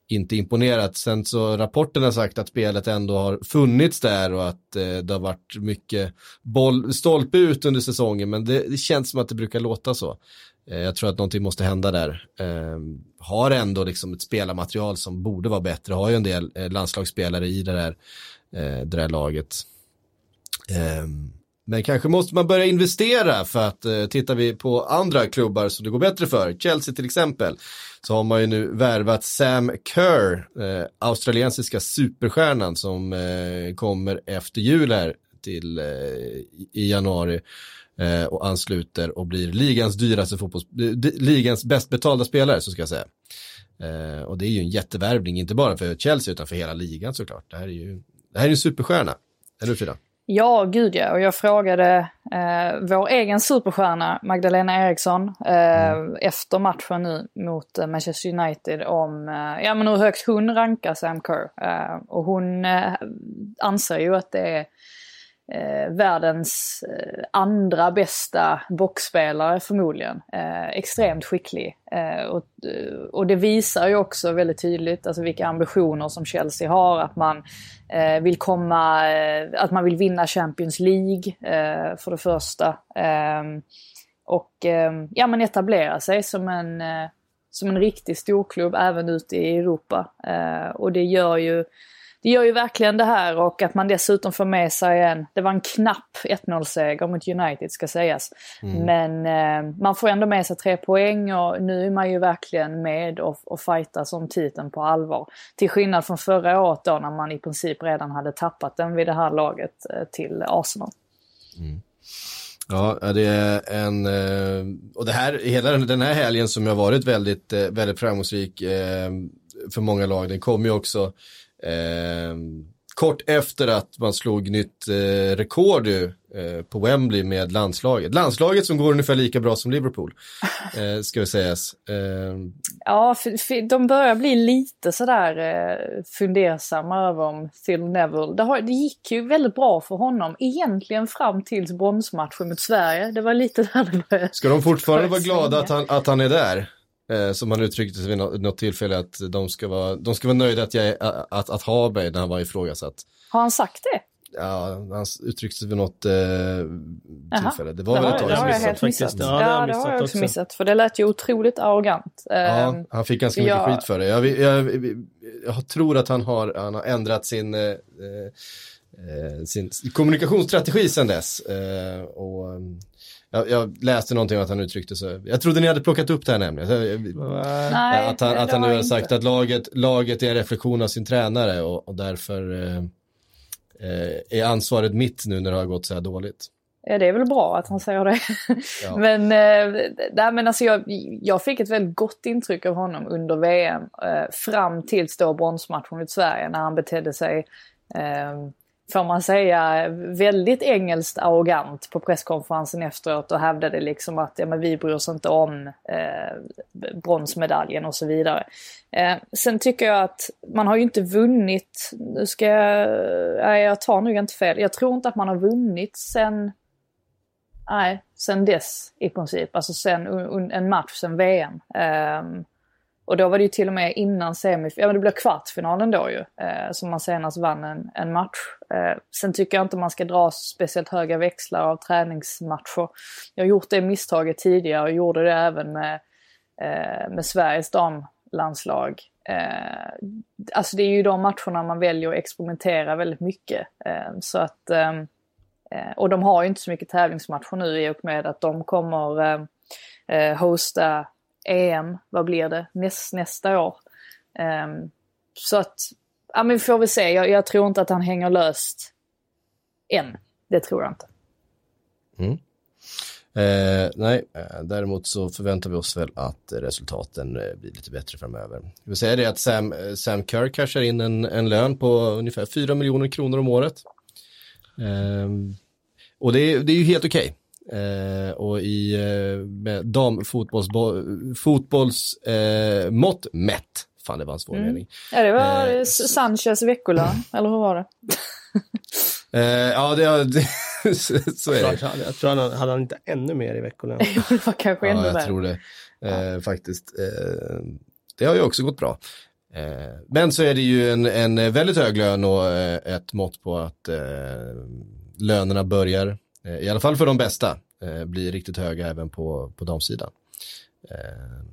inte imponerat. Sen så rapporten har sagt att spelet ändå har funnits där och att eh, det har varit mycket boll, stolpe ut under säsongen men det, det känns som att det brukar låta så. Eh, jag tror att någonting måste hända där. Eh, har ändå liksom ett spelarmaterial som borde vara bättre, har ju en del eh, landslagsspelare i det där, eh, det där laget. Ehm, men kanske måste man börja investera för att eh, tittar vi på andra klubbar som det går bättre för, Chelsea till exempel, så har man ju nu värvat Sam Kerr, eh, australiensiska superstjärnan som eh, kommer efter jul här till eh, i januari eh, och ansluter och blir ligans dyraste fotbolls, ligans bäst betalda spelare så ska jag säga. Eh, och det är ju en jättevärvning, inte bara för Chelsea utan för hela ligan såklart. Det här är ju det här är en superstjärna, eller hur Frida? Ja, gud ja. Och jag frågade eh, vår egen superstjärna Magdalena Eriksson eh, mm. efter matchen nu mot eh, Manchester United om eh, ja, men hur högt hon rankar Sam Kerr. Eh, och hon eh, anser ju att det är eh, världens eh, andra bästa boxspelare förmodligen. Eh, extremt skicklig. Eh, och, eh, och det visar ju också väldigt tydligt alltså vilka ambitioner som Chelsea har. Att man eh, vill komma, eh, att man vill vinna Champions League eh, för det första. Ehm, och ehm, ja, man etablerar sig som en, som en riktig storklubb även ute i Europa. och det gör ju det gör ju verkligen det här och att man dessutom får med sig en, det var en knapp 1-0-seger mot United ska sägas. Mm. Men eh, man får ändå med sig tre poäng och nu är man ju verkligen med och, och fightar om titeln på allvar. Till skillnad från förra året då när man i princip redan hade tappat den vid det här laget eh, till Arsenal. Mm. Ja, det är en, eh, och det här, hela den här helgen som har varit väldigt, eh, väldigt framgångsrik eh, för många lag, den kommer ju också Eh, kort efter att man slog nytt eh, rekord ju, eh, på Wembley med landslaget. Landslaget som går ungefär lika bra som Liverpool, <laughs> eh, ska vi sägas. Eh, ja, för, för, de börjar bli lite sådär eh, fundersamma över om Phil Neville. Det, har, det gick ju väldigt bra för honom, egentligen fram tills bronsmatchen mot Sverige. Det var lite där det började. Ska de fortfarande vara glada att han, att han är där? Eh, som han uttryckte sig vid något, tillfälle att de ska vara, de ska vara nöjda att, jag, att, att ha mig när han var ifrågasatt. Har han sagt det? Ja, han uttryckte sig vid något eh, tillfälle. Det var det väl ett tag sedan. Det har jag helt missat. Ja, det, ja, det har jag också missat. För det lät ju otroligt arrogant. Ja, ehm, han fick ganska mycket skit för det. Jag, jag, jag, jag, tror att han har, han har ändrat sin, eh, eh, sin kommunikationsstrategi sedan dess. Eh, och jag, jag, läste någonting om att han uttryckte sig. Jag trodde ni hade plockat upp det här nämligen. Nej, att han, att han nu har sagt att laget, laget är en reflektion av sin tränare och, och därför eh, eh, är ansvaret mitt nu när det har gått så här dåligt. Ja, det är väl bra att han säger det. <laughs> Ja. men, eh, men alltså jag, jag fick ett väldigt gott intryck av honom under VM. Eh, fram tills då bronsmatchen mot Sverige när han betedde sig eh, får man säga, väldigt engelskt arrogant på presskonferensen efteråt och hävdade liksom att ja, men vi bryr oss inte om eh, bronsmedaljen och så vidare. Eh, sen tycker jag att man har ju inte vunnit, nu ska jag, nej jag tar nog inte fel, jag tror inte att man har vunnit sen, nej, sen dess i princip, alltså sen en match sen VM. Eh, och då var det ju till och med innan semifinalen, ja men det blev kvartsfinalen då ju, eh, som man senast vann en, en match. Eh, sen tycker jag inte man ska dra speciellt höga växlar av träningsmatcher. Jag har gjort det misstaget tidigare och gjorde det även med, eh, med Sveriges damlandslag. Eh, alltså det är ju de matcherna man väljer att experimentera väldigt mycket. Eh, så att, ehm, eh, och de har ju inte så mycket tävlingsmatcher nu i och med att de kommer eh, eh, hosta EM, vad blir det, Näst, nästa år. Um, så att, ja men får vi se. Jag, jag, tror inte att han hänger löst än. Det tror jag inte. Mm. Eh, nej, eh, däremot så förväntar vi oss väl att resultaten eh, blir lite bättre framöver. Vi vill säga det att Sam, eh, Sam Kerr cashar in en, en lön på ungefär 4 miljoner kronor om året. Eh, och det, det är ju helt okej. Eh, och i eh, damfotbollsmått fotbolls, eh, mått mätt, fan det var en svår Mm. mening. Ja, det var Eh, Sanchez veckolön, <laughs> eller hur var det? Eh, ja, det, det så är det. Jag, jag tror han hade han inte ännu mer i veckolön. <laughs> det var kanske ännu Ja, jag värre. tror det. Eh, faktiskt. Eh, det har ju också gått bra. Eh, men så är det ju en, en väldigt hög lön och eh, ett mått på att eh, lönerna börjar, i alla fall för de bästa, eh, bli riktigt höga även på, på damsidan. Eh,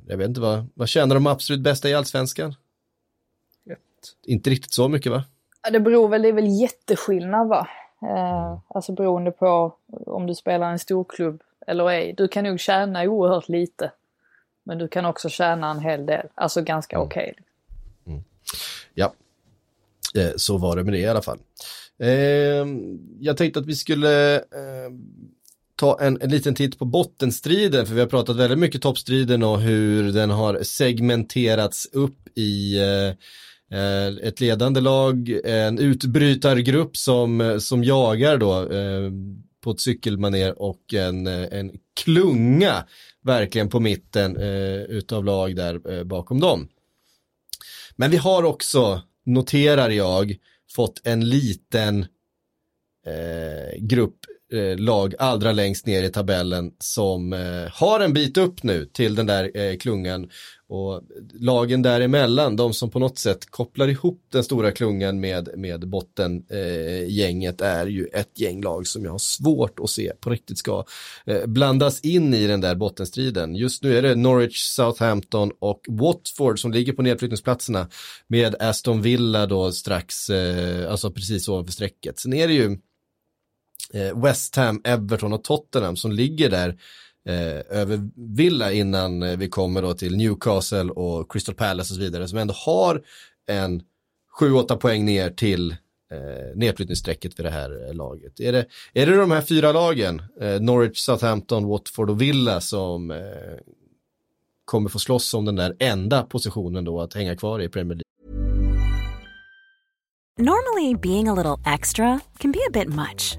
jag vet inte, vad, vad tjänar de absolut bästa i allsvenskan? Inte riktigt så mycket va? Ja, det beror väl, det är väl jätteskillnad va? Eh, alltså beroende på om du spelar en storklubb eller ej. Du kan nog tjäna oerhört lite. Men du kan också tjäna en hel del, alltså ganska Mm. okej. Ja, eh, så var det med det i alla fall. Eh, jag tänkte att vi skulle eh, ta en, en liten titt på bottenstriden, för vi har pratat väldigt mycket toppstriden och hur den har segmenterats upp i eh, eh ett ledande lag, en utbrytargrupp som, som jagar då eh, på ett cykelmaner och en, en klunga verkligen på mitten eh, utav lag där eh, bakom dem. Men vi har också, noterar jag, fått en liten eh, grupp eh, lag allra längst ner i tabellen som eh, har en bit upp nu till den där eh, klungan. Och lagen däremellan, de som på något sätt kopplar ihop den stora klungan med, med bottengänget eh, är ju ett gäng lag som jag har svårt att se på riktigt ska eh, blandas in i den där bottenstriden. Just nu är det Norwich, Southampton och Watford som ligger på nedflyttningsplatserna med Aston Villa då strax, eh, alltså precis ovanför strecket. Sen är det ju Eh, West Ham, Everton och Tottenham som ligger där eh, över Villa innan eh, vi kommer då till Newcastle och Crystal Palace och så vidare som ändå har en 7-8 poäng ner till eh, nedflyttningsstrecket vid det här eh, laget. Är det, är det de här fyra lagen, eh, Norwich, Southampton, Watford och Villa som eh, kommer få slåss om den där enda positionen då att hänga kvar i Premier League? Normally, being a little extra can be a bit much,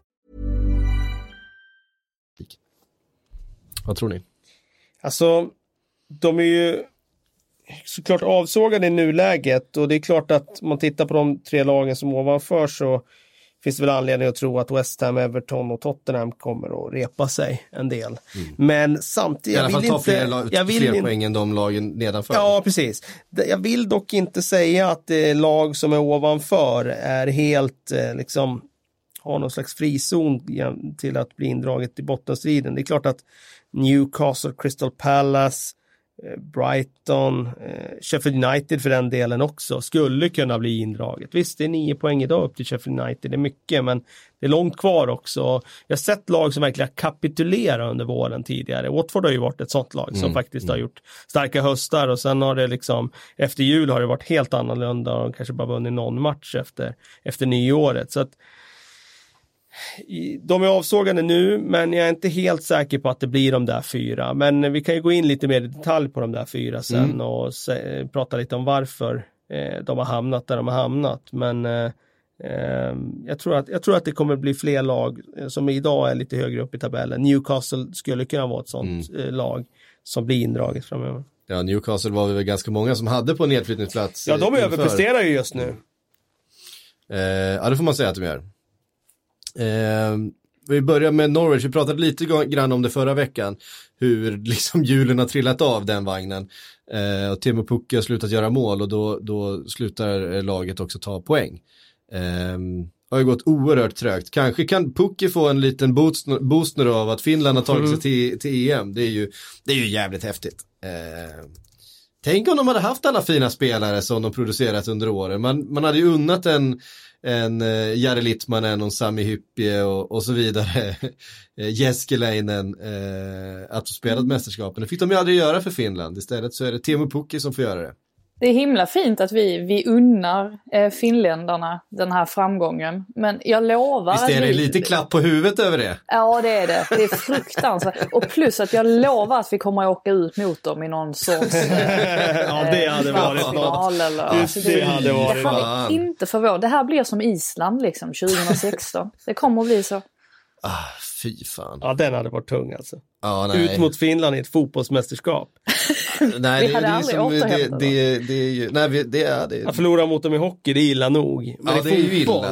Vad tror ni? Alltså, de är ju såklart avsågade i nuläget och det är klart att om man tittar på de tre lagen som ovanför så finns det väl anledning att tro att West Ham, Everton och Tottenham kommer att repa sig en del. Men samtidigt, Mm. I alla fall ta inte... fler, lag, jag vill fler inte- poäng än de lagen nedanför. Ja, precis. Jag vill dock inte säga att det lag som är ovanför är helt eh, liksom har någon slags frizon till att bli indraget i bottenstriden. Det är klart att Newcastle, Crystal Palace, eh, Brighton, eh, Sheffield United för den delen också skulle kunna bli indraget. Visst, det är nio poäng idag upp till Sheffield United, det är mycket, men det är långt kvar också. Jag har sett lag som verkligen kapitulerar under våren tidigare. Watford har ju varit ett sånt lag som faktiskt har gjort starka höstar och sen har det liksom efter jul har det varit helt annorlunda och kanske bara vunnit någon match efter, efter nyåret. Så att de är avsågade nu, men jag är inte helt säker på att det blir de där fyra. Men vi kan ju gå in lite mer i detalj på de där fyra sen och se, prata lite om varför eh, de har hamnat där de har hamnat. Men eh, eh, jag, tror att, jag tror att det kommer bli fler lag eh, som idag är lite högre upp i tabellen. Newcastle skulle kunna vara ett sånt eh, lag som blir indraget framöver. Ja, Newcastle var vi väl ganska många som hade på nedflyttningsplats. Ja, de inför. överpresterar ju just nu. Eh, ja, det får man säga att de gör. Eh, vi börjar med Norwich, vi pratade lite grann om det förra veckan, hur <laughs> liksom hjulen har trillat av den vagnen. Eh, och Timo Pukki har slutat göra mål och då, då slutar eh, laget också ta poäng. Eh, har ju gått oerhört trögt. Kanske kan Pukki få en liten boost, boost nu av att Finland har tagit sig till, till EM. Det är, ju, det är ju jävligt häftigt. Eh, Tänk om de hade haft alla fina spelare som de producerat under åren. Man, man hade ju unnat en, en uh, Jari Littmanen och Sami Hyppie och, och så vidare. <laughs> Jeskelainen uh, att få spela mästerskapen. Det fick de ju aldrig göra för Finland. Istället så är det Teemu Pukki som får göra det. Det är himla fint att vi, vi unnar eh, finländarna den här framgången. Men jag lovar Visst är det vi... lite klapp på huvudet över det? Ja det är det. Det är fruktansvärt. Och plus att jag lovar att vi kommer att åka ut mot dem i någon sorts eh, <laughs> ja, det hade varit kvartsfinal något. eller... Det, Alltså, det hade varit det hade inte förvånat. Det här blir som Island liksom 2016. Det kommer att bli så. Ah, fy fan. Ja, den hade varit tung alltså. Nej. Ut mot Finland i ett fotbollsmästerskap. Nej, Vi hade aldrig som- det, återhämtat det, det är ju, nej, vi- det är det. Att förlora mot dem i hockey, det är illa nog. Men Ja, i det är ju fotboll,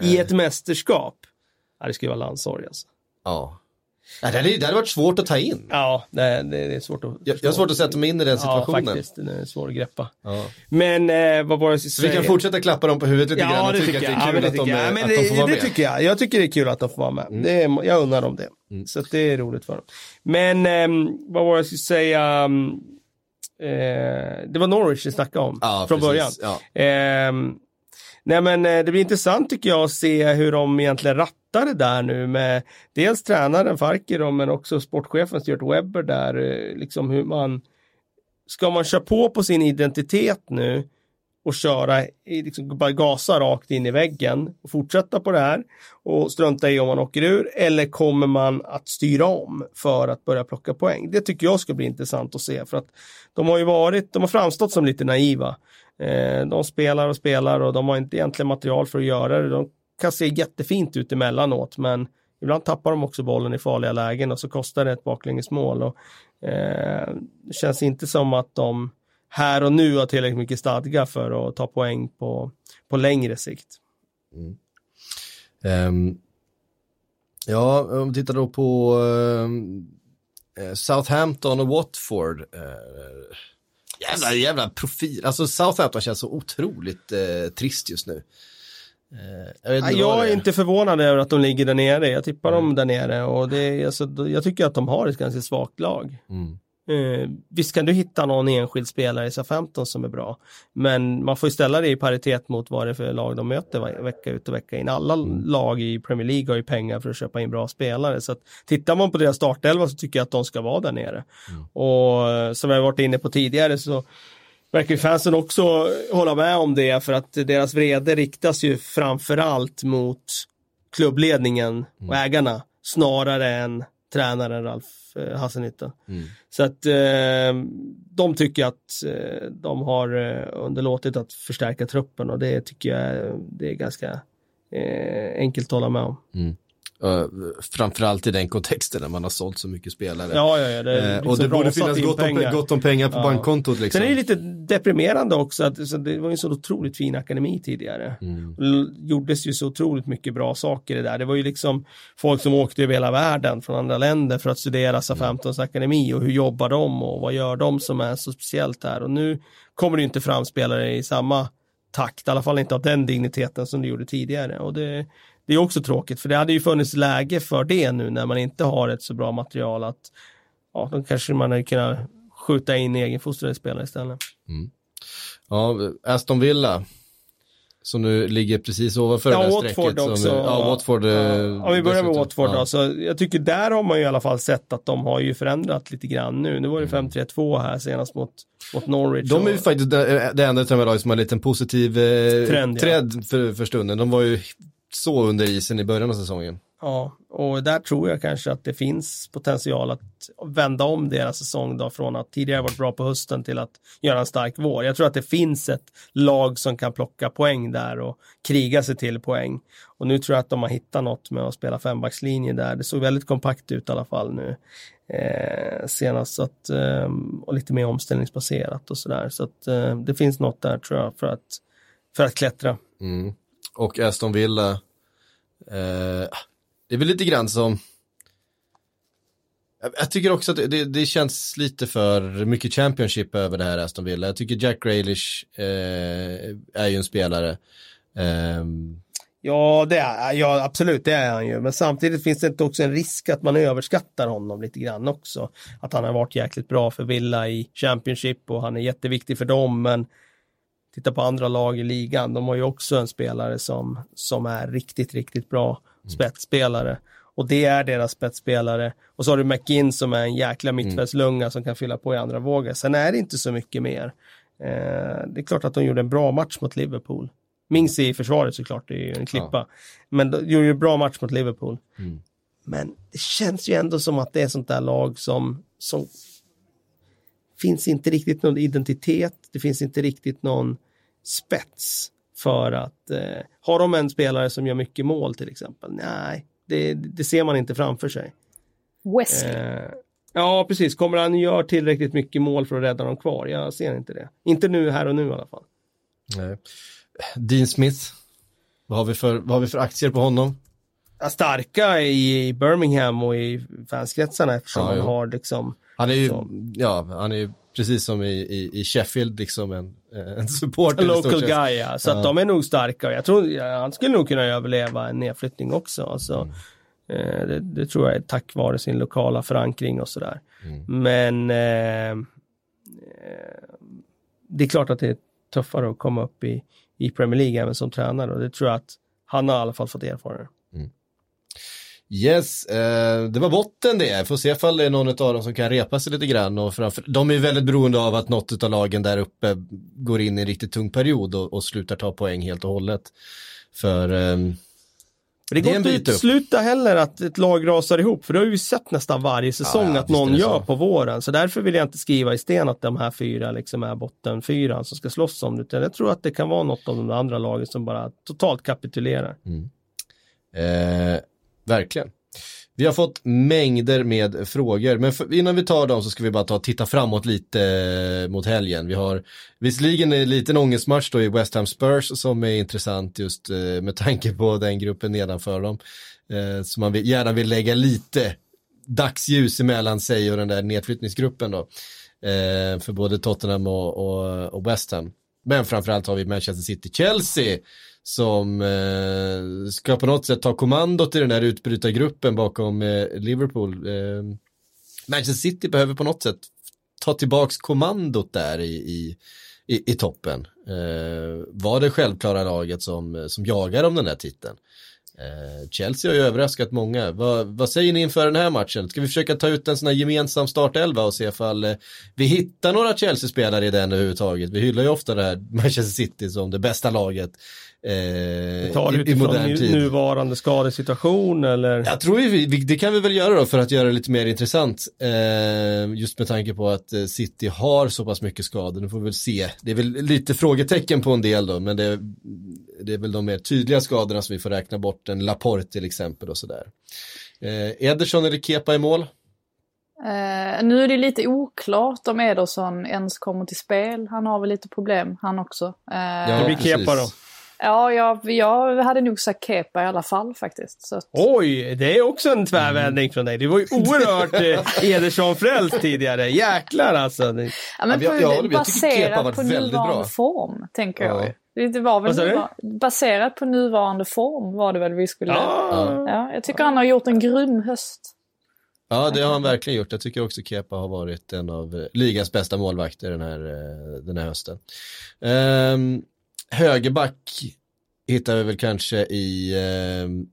illa. i ett mästerskap, ja, det skulle vara landssorg alltså. Ja. Ja, det, hade, det hade varit svårt att ta in. Ja, det, det, det är svårt att Jag, jag har svårt att sätta mig in i den Ja, situationen. faktiskt. Det är svårt att greppa. Ja. Men eh, vad var det Så vi kan fortsätta klappa dem på huvudet lite grann Ja, och det tycka att det är Ja, kul men det att, de, jag. Ja, men att de får det, vara det med. tycker jag. Jag tycker det är kul att de får vara med. Det är, jag undrar dem det. Så att det är roligt för dem. Men ehm, vad var det jag skulle säga? Mm, Eh, det var Norwich vi snackade om Ja, från precis. början. Ja. Ehm, nej men eh, det blir intressant tycker jag att se hur de egentligen rattar det där nu med dels tränaren Farker men också sportchefen Stuart Webber där, eh, liksom hur man ska man köra på på sin identitet nu och köra, i- liksom bara gasa rakt in i väggen och fortsätta på det här och strunta i om man åker ur eller kommer man att styra om för att börja plocka poäng? Det tycker jag ska bli intressant att se för att de har ju varit, de har framstått som lite naiva. Eh, de spelar och spelar och de har inte egentligen material för att göra det. De kan se jättefint ut emellanåt men ibland tappar de också bollen i farliga lägen och så kostar det ett baklängesmål. Och, eh, det känns inte som att de här och nu har tillräckligt mycket stadga för att ta poäng på, på längre sikt. Mm. Ehm, ja, om vi tittar då på uh, Southampton och Watford. Uh, jävla, jävla profil. Alltså Southampton känns så otroligt uh, trist just nu. Eh, jag, inte jag är inte förvånad över att de ligger där nere. Jag tippar dem där nere och det alltså, jag tycker att de har ett ganska svagt lag. Mm. Eh, visst kan du hitta någon enskild spelare i SA-15 som är bra, men man får ju ställa det i paritet mot vad det är för lag de möter vecka ut och vecka in. Alla lag i Premier League har ju pengar för att köpa in bra spelare, så att tittar man på deras startelva så tycker jag att de ska vara där nere. Och eh, som jag varit inne på tidigare så verkar fansen också hålla med om det, för att deras vrede riktas ju framförallt mot klubbledningen och ägarna snarare än tränaren Ralf eh, Hasselnytta. Mm. Så att eh, de tycker att eh, de har eh, underlåtit att förstärka truppen och det tycker jag är- det är ganska eh, enkelt att hålla med om. Uh, framförallt i den kontexten när man har sålt så mycket spelare. Ja, ja, ja. Det, Eh, liksom och det borde finnas in gott om, pengar. gott om pengar på Ja. bankkontot liksom. Sen är det lite deprimerande också att så det var ju en så otroligt fin akademi tidigare. Mm. L- gjordes ju så otroligt mycket bra saker i det där. Det var ju liksom folk som åkte över hela världen från andra länder för att studera SA-15s akademi och hur jobbar de och vad gör de som är så speciellt där. Och nu kommer det inte fram spelare i samma takt, i alla fall inte av den digniteten som det gjorde tidigare. Och det, det är också tråkigt, för det hade ju funnits läge för det nu när man inte har ett så bra material att ja, då kanske man hade kunnat skjuta in egenfostrade spelare istället. Ja, Aston Villa. Som nu ligger precis ovanför Ja, det där Watford strecket. som- också. Ja, Watford. eh, Ja, om vi börjar med. Watford Ja. då, så jag tycker där har man ju i alla fall sett att de har ju förändrat lite grann nu. Nu var det 5-3-2 här senast mot, mot Norwich. De är ju och- faktiskt det, det enda lag som har en liten positiv eh, Trend, ja. trend för, för stunden. De var ju så under isen i början av säsongen. Ja, och där tror jag kanske att det finns potential att vända om deras säsong då från att tidigare varit bra på hösten till att göra en stark vår. Jag tror att det finns ett lag som kan plocka poäng där och kriga sig till poäng. Och nu tror jag att de har hittat något med att spela fembackslinje där. Det såg väldigt kompakt ut i alla fall nu eh, senast så att, eh, och lite mer omställningsbaserat och sådär. Så att eh, det finns något där tror jag för att, för att klättra. Mm. Och Aston Villa. Eh, det är väl lite grann som jag- jag tycker också att det, det, det känns lite för mycket Championship över det här Aston Villa. Jag tycker Jack Grealish eh, är ju en spelare. Eh, Ja, det är, ja, absolut, det är han ju. Men samtidigt finns det inte också en risk att man överskattar honom lite grann också. Att han har varit jäkligt bra för Villa i Championship och han är jätteviktig för dem, men titta på andra lag i ligan, de har ju också en spelare som, som är riktigt, riktigt bra spetsspelare. Och det är deras spetsspelare. Och så har du McGinn som är en jäkla mittfältslunga som kan fylla på i andra vågor. Sen är det inte så mycket mer. Eh, det är klart att de gjorde en bra match mot Liverpool. Minns i försvaret såklart, det är ju en klippa. Men de gjorde ju en bra match mot Liverpool. Men det känns ju ändå som att det är sånt där lag som, som finns inte riktigt någon identitet, det finns inte riktigt någon spets för att eh, har de en spelare som gör mycket mål till exempel? Nej, det, det ser man inte framför sig. Wesley. Eh, ja, precis. Kommer han göra tillräckligt mycket mål för att rädda dem kvar? Jag ser inte det. Inte nu, här och nu i alla fall. Nej. Dean Smith, vad har, vi för, vad har vi för aktier på honom? Starka i Birmingham och i fanskretsarna eftersom Ja, han har liksom Han är ju, Så. ja, han är ju precis som i, i, i Sheffield liksom en, en supporter. en local guy, ja. Så Ja. att de är nog starka. Jag tror ja, han skulle nog kunna överleva en nedflyttning också. Alltså, Mm. eh, det, det tror jag är tack vare sin lokala förankring och sådär. Mm. Men eh, eh, det är klart att det är tuffare att komma upp i, i Premier League även som tränare och det tror jag att han har i alla fall fått erfara. Yes, eh, det var botten det. Får se ifall det är någon av dem som kan repa sig lite grann. Och framför, de är väldigt beroende av att något av lagen där uppe går in i en riktigt tung period och, och slutar ta poäng helt och hållet. För ehm, Det går inte att utesluta heller att ett lag rasar ihop, för det har vi ju sett nästan varje säsong Ja, ja, att någon gör på våren. Så därför vill jag inte skriva i sten att de här fyra liksom är bottenfyran som ska slåss om det. Utan jag tror att det kan vara något av de andra lagen som bara totalt kapitulerar. Eh, verkligen. Vi har fått mängder med frågor, men för, innan vi tar dem så ska vi bara ta och titta framåt lite eh, mot helgen. Vi har visserligen en liten ångestmatch då i West Ham Spurs som är intressant just eh, med tanke på den gruppen nedanför dem. Eh, så man vill, gärna vill lägga lite dagsljus emellan sig och den där nedflyttningsgruppen då. För både Tottenham och, och, och West Ham. Men framförallt har vi Manchester City-Chelsea som eh, ska på något sätt ta kommandot i den där utbrytargruppen bakom eh, Liverpool. Eh, Manchester City behöver på något sätt ta tillbaks kommandot där i, i, i, i toppen. Eh, var det självklara laget som, som jagar om den där titeln. Eh, Chelsea har ju överraskat många. Vad, vad säger ni inför den här matchen? Ska vi försöka ta ut en sån här gemensam startelva och se ifall eh, vi hittar några Chelsea-spelare i den överhuvudtaget? Vi hyllar ju ofta det här Manchester City som det bästa laget eh, Tar det i, i modern nu, tid. nuvarande skadesituation eller? Jag tror vi, vi, det kan vi väl göra då för att göra det lite mer intressant. Eh, just med tanke på att eh, City har så pass mycket skador. Nu får vi väl se. Det är väl lite frågetecken på en del då, men det, det är väl de mer tydliga skadorna som vi får räkna bort. En Laporte till exempel och sådär. Eh, Ederson eller Kepa i mål? Eh, nu är det lite oklart om Ederson ens kommer till spel. Han har väl lite problem, han också. Eh, Ja, det blir precis. Kepa då. Ja, jag, jag hade nog sagt Kepa i alla fall faktiskt. Så att, Oj, det är också en tvärvändning från dig. Du var ju oerhört eh, <laughs> Ederson-frälst tidigare. Jäklar alltså. Det- ja, men Ja, på, jag- jag. Jag baserat på nuvarande bra. form, tänker Ja. jag ju. Det var väl Vad sa du? nuva- baserat på nuvarande form var det väl vi skulle... Ja. Ja, jag tycker han har gjort en grym höst. Ja, det har han verkligen gjort. Jag tycker också Kepa har varit en av eh, ligans bästa målvakter den här, eh, den här hösten. Um, högerback hittar vi väl kanske i, ehm,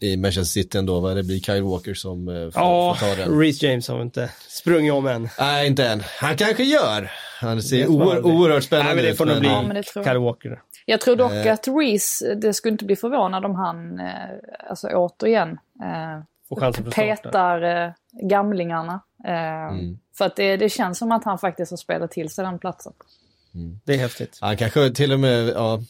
i Manchester City ändå, vad det blir Kyle Walker som eh, får, Ja, får ta den. Reece James har inte sprungit om än. Nej, inte än. Han kanske gör. Han ser oer, oerhört Nej, spännande men det får nog ut, bli Ja, men det tror jag. Kyle Walker. Jag tror dock Eh. att Reese, det skulle inte bli förvånad om han, eh, alltså återigen, eh, petar eh, gamlingarna. Eh, Mm. För att det, det känns som att han faktiskt har spelat till sig den platsen. Det är häftigt. Han kanske till och med, ja,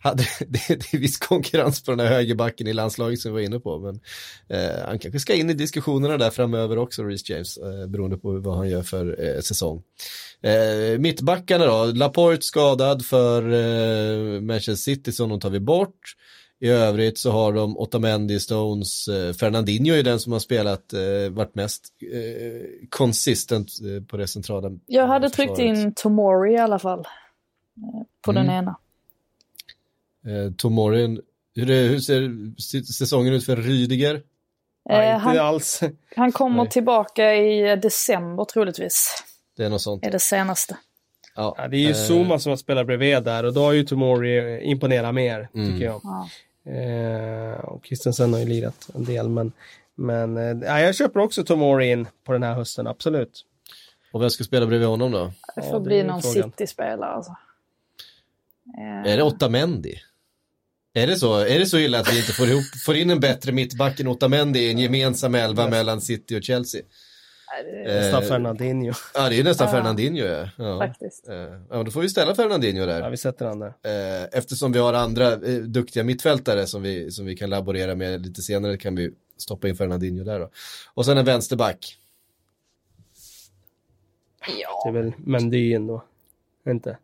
hade, <laughs> det, det är viss konkurrens på den här högerbacken i landslaget som vi var inne på, men eh, han kanske ska in i diskussionerna där framöver också, Reece James, eh, beroende på vad han gör för eh, säsong. Eh, mittbackarna då, Laporte skadad för eh, Manchester City, så de tar vi bort. I övrigt så har de Otamendi, Stones, eh, Fernandinho är den som har spelat, eh, varit mest eh, consistent eh, på det centrala Jag hade tryckt in Tomori i alla fall. På den Mm. ena. Eh, Tomorin Hur, hur ser säsongen ut för Rydiger? Nej, inte han, alls. <laughs> han kommer Nej. tillbaka i december troligtvis. Det är något sånt. Är det senaste. Ja, det är ju Zuma som har spelat bredvid där och då har ju Tomori imponerat mer, Mm. tycker jag. Ja. Eh, och Christensen har ju lirat en del, men, men eh, ja, jag köper också Tomori in på den här hösten, absolut. Och vem ska spela bredvid honom då? Det får Ja, det bli någon. City-spelare alltså. Är det Otamendi? Är det så, är det så illa att vi inte får, ihop, får in en bättre mittback än Otamendi i en gemensam elva mellan City och Chelsea? Nästan Eh, Fernandinho. Ja, det är nästan Ja. Fernandinho ja. ja. Faktiskt. Eh, Ja, då får vi ställa Fernandinho där. Ja, vi sätter han där. Eh, Eftersom vi har andra eh, duktiga mittfältare som vi, som vi kan laborera med lite senare kan vi stoppa in Fernandinho där då. Och sen en vänsterback. Det är Ja, väl Mendy ändå. Inte?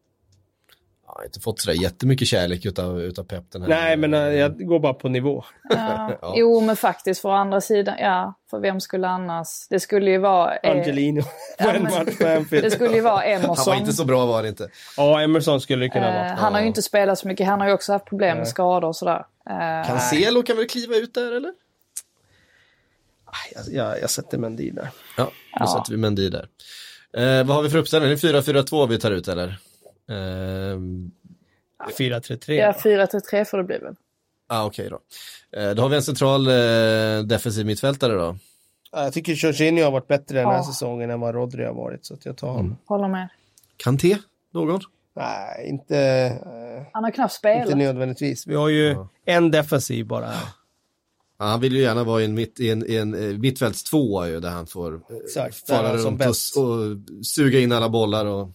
Har inte fått sådär jättemycket kärlek utav, utav Pep den här. Nej, men eh, jag går bara på nivå. ja. <laughs> Ja. Jo, men faktiskt för andra sidan, ja, för vem skulle annars? Det skulle ju vara... eh, Angelino ja, <laughs> en men-. Det skulle ju vara Han Emerson. var inte så bra var det inte. Ja, Emerson skulle det kunna Eh, vara. han har ju inte spelat så mycket, han har ju också haft problem med skador och sådär. Eh, Cancelo kan väl kliva ut där eller? Jag, jag, jag sätter Mendy där. Ja, då Ja. sätter vi Mendy där. Eh, vad har vi för uppställning? Det är 4-4-2 vi tar ut eller? Eh, 4-3-3. ja, 4-3-3 får det bli väl. ah, okej då. Eh, då har vi en central eh, defensiv mittfältare då. Ja, Jag tycker Jorginho har varit bättre den här Ja. säsongen än vad Rodri har varit, så att jag tar honom. Håller med. Kanté? Någon? Nej, inte, eh, Han har knappt inte spelat. nödvändigtvis. Vi har ju en defensiv bara. Ja, han vill ju gärna vara i en, mitt, i en, i en eh, mittfältstvåa ju, där han får eh, Exakt, fara runt och, och suga in alla bollar och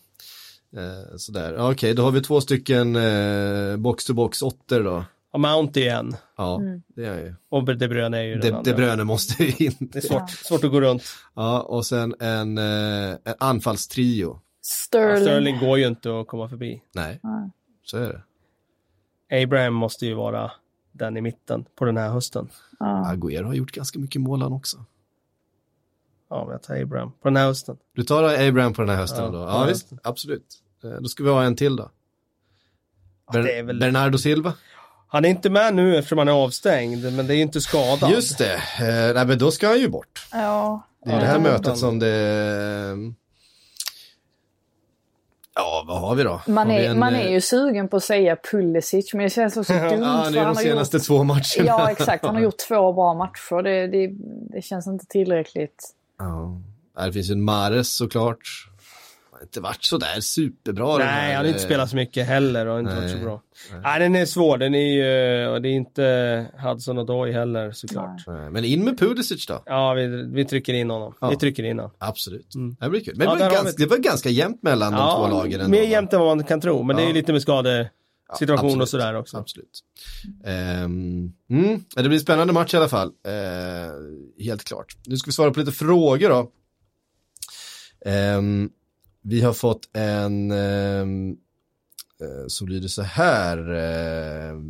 eh, sådär. Ja, Okej, då har vi två stycken eh, box-to-box åttor då. Och Mount igen. Ja, Mm. det är ju. Och De Bruyne är ju den De, andra. De Bruyne måste ju in. Det är svårt, svårt att gå runt. Ja, och sen en, eh, en anfallstrio. Ja, Sterling. Sterling går ju inte att komma förbi. Nej, Nej. så är det. Abraham måste ju vara den i mitten på den här hösten. Ja. Agüero har gjort ganska mycket mål han också. Ja, men jag tar Abraham på den här hösten. Du tar Abraham på den här hösten Ja, då? Ja, visst. Absolut. Eh, Då ska vi ha en till då. Är väl- Bernardo Silva. Han är inte med nu eftersom han är avstängd, men det är inte skadad. Just det. Eh, nej, men då ska han ju bort. ja. Det är Ja, det här mötet som det... Ja, vad har vi då? Man, är, en, man eh, är ju sugen på att säga Pulisic, men det känns också <laughs> dumt. Ja, för det är han de har senaste gjort, två matcherna. Ja, exakt. Han har gjort två bra matcher. Det, det, det känns inte tillräckligt. Ja. Det finns ju en Mares såklart. Han har inte varit sådär superbra. Nej, han har inte eh, spelat så mycket heller och inte varit Nej. så bra. Nej. den är svår. Den är ju, och det är inte Hudson och Doy heller såklart. Nej. Nej, Men in med Pulisic då. Ja, vi, vi trycker in honom. Ja. Vi trycker in honom. Absolut. Mm. Det blir kul. Men Ja, det, var ganska, det var ganska jämnt mellan de två lagen. ändå, mer jämnt än vad man kan tro, men det är ju lite med skadesituation absolut. och sådär också. Absolut. Ehm, mm, det blir en spännande match i alla fall. Eh, helt klart. Nu ska vi svara på lite frågor då. Ehm, vi har fått en um, som lyder så här. Uh,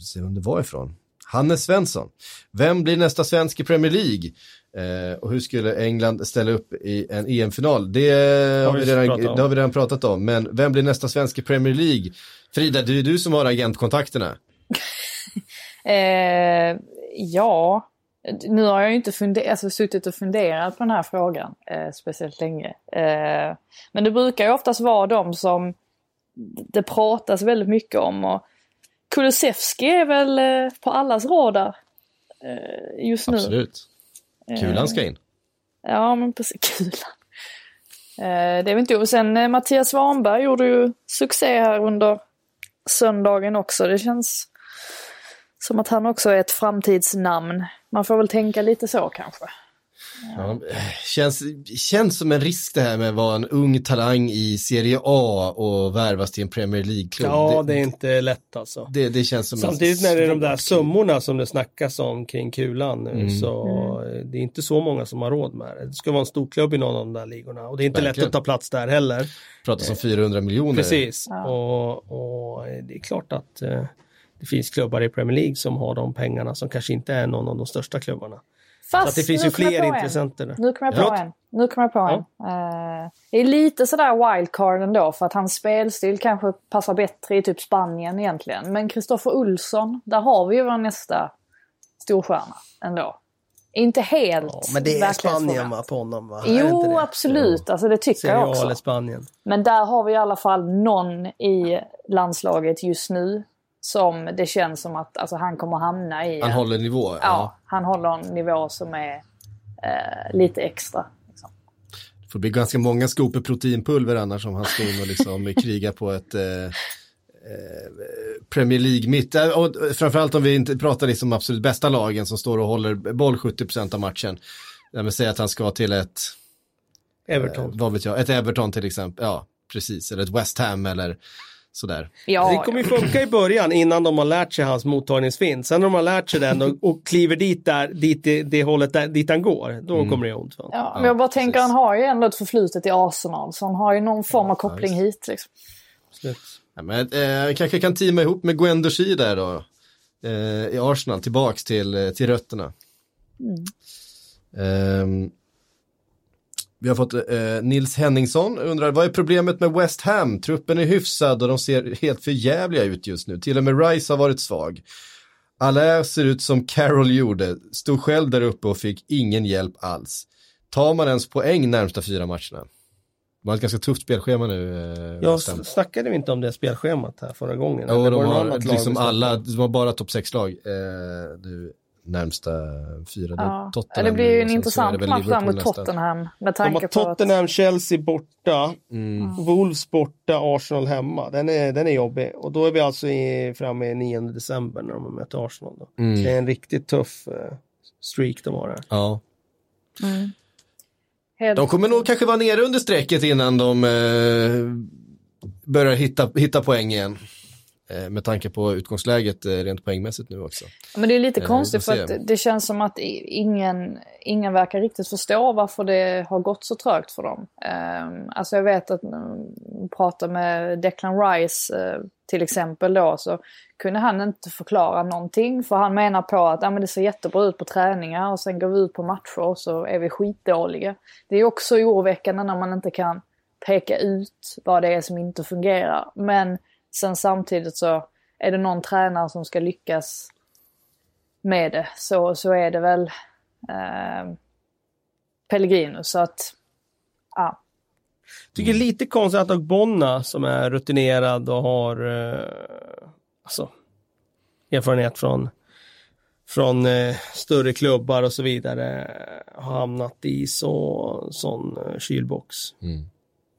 se vem det var ifrån. Hannes Svensson. Vem blir nästa svensk i Premier League? Eh, och hur skulle England ställa upp i en EM-final? Det, har vi redan, pratat om. det har vi redan pratat om. Men vem blir nästa svensk i Premier League? Frida, det är du som har agentkontakterna. <laughs> Eh, ja, nu har jag ju inte funder- alltså, suttit och funderat på den här frågan eh, speciellt länge. Eh, men det brukar ju oftast vara de som det pratas väldigt mycket om. Och Kulusevski är väl eh, på allas radar eh, just nu. Absolut. Kulan ska in. Ja, men precis. <laughs> Kulan. Eh, det är väl inte... Och sen eh, Mattias Svanberg gjorde ju succé här under söndagen också. Det känns som att han också är ett framtidsnamn. Man får väl tänka lite så kanske. Ja, känns, känns som en risk det här med att vara en ung talang i Serie A och värvas till en Premier League-klubb. Ja, det är inte lätt alltså. det, det känns som Samtidigt när det är de där summorna som det snackas om kring kulan nu Mm. så det är inte så många som har råd med det. Det ska vara en stor klubb i någon av de där ligorna och det är inte Verkligen. lätt att ta plats där heller. pratas om 400 miljoner. Precis, Ja. och, och det är klart att eh, det finns klubbar i Premier League som har de pengarna som kanske inte är någon av de största klubbarna. Fast Så att det finns ju fler intressenter. Nu kommer jag på en. Nu kommer jag på en. Eh, det är lite sådär wildcard ändå för att hans spelstil kanske passar bättre i typ Spanien egentligen. Men Kristoffer Olsson, där har vi ju vår nästa storstjärna ändå. Inte helt Ja, men det är. Spanien va, på honom va? Jo, absolut. Alltså det tycker Serie jag också. Spanien. Men där har vi i alla fall någon i landslaget just nu som det känns som att alltså, han kommer hamna i. Han en- håller nivå. ja, han håller en nivå som är eh, lite extra. Liksom. Det får bli ganska många skopor proteinpulver annars om han ska in och liksom <laughs> kriga på ett eh, eh, Premier League mitt. Eh, Och framförallt om vi inte pratar liksom absolut bästa lagen som står och håller boll 70% av matchen. Jag vill säga att han ska till ett, Everton. eh, vad vet jag, ett Everton till exempel. Ja, precis. Eller ett West Ham eller sådär. Ja, Det kommer ju funka i början innan de har lärt sig hans mottagningsfint. Sen när de har lärt sig den och, och kliver dit, där, dit det, det hållet där, dit han går, då Mm. kommer det ont. va? Ja, men jag bara tänker, precis. han har ju ändå ett förflutet i Arsenal. Så han har ju någon form av koppling hit. Liksom. Ja, men, eh, kanske kan teama ihop med Gwen Doshi där då. Eh, I Arsenal, tillbaks till, eh, till rötterna. Ehm, vi har fått eh, Nils Henningsson undrar, vad är problemet med West Ham? Truppen är hyfsad och de ser helt för jävliga ut just nu. Till och med Rice har varit svag. Allaire ser ut som Carroll gjorde, stod själv där uppe och fick ingen hjälp alls. Tar man ens poäng närmsta fyra matcherna? De har ett ganska tufft spelschema nu. Eh, Jag snackade vi inte om det spelschemat här förra gången? Eller de har lag liksom alla, de har bara topp 6-lag eh, nu närmsta fyra. Ja. Tottenham det blir ju en och sen så är det intressant match där mot. Tottenham. Med De tanke har på att... Tottenham, Chelsea borta, Mm. Wolves borta, Arsenal hemma. Den är, den är jobbig. Och då är vi alltså i, framme i 9 december när de möter Arsenal. Då. Mm. Det är en riktigt tuff eh, streak de har här. Ja. Helt... De kommer nog kanske vara nere under strecket innan de eh, börjar hitta, hitta poäng igen. Eh, med tanke på utgångsläget eh, rent poängmässigt nu också. Men det är lite Eh, konstigt för att det- känns som att ingen, ingen verkar riktigt förstå varför det har gått så trögt för dem. Um, alltså jag vet att när jag pratade med Declan Rice till exempel då så kunde han inte förklara någonting för han menar på att ja, men det ser jättebra ut på träningar och sen går vi ut på matcher och så är vi skitdåliga. Det är också oroväckande när man inte kan peka ut vad det är som inte fungerar. Men sen samtidigt så är det någon tränare som ska lyckas med det så, så är det väl eh, Pellegrino. Så att, ja. Tycker det är lite konstigt att Ogbonna som är rutinerad och har eh, alltså, erfarenhet från, från eh, större klubbar och så vidare har hamnat i så, sån eh, kylbox. Mm.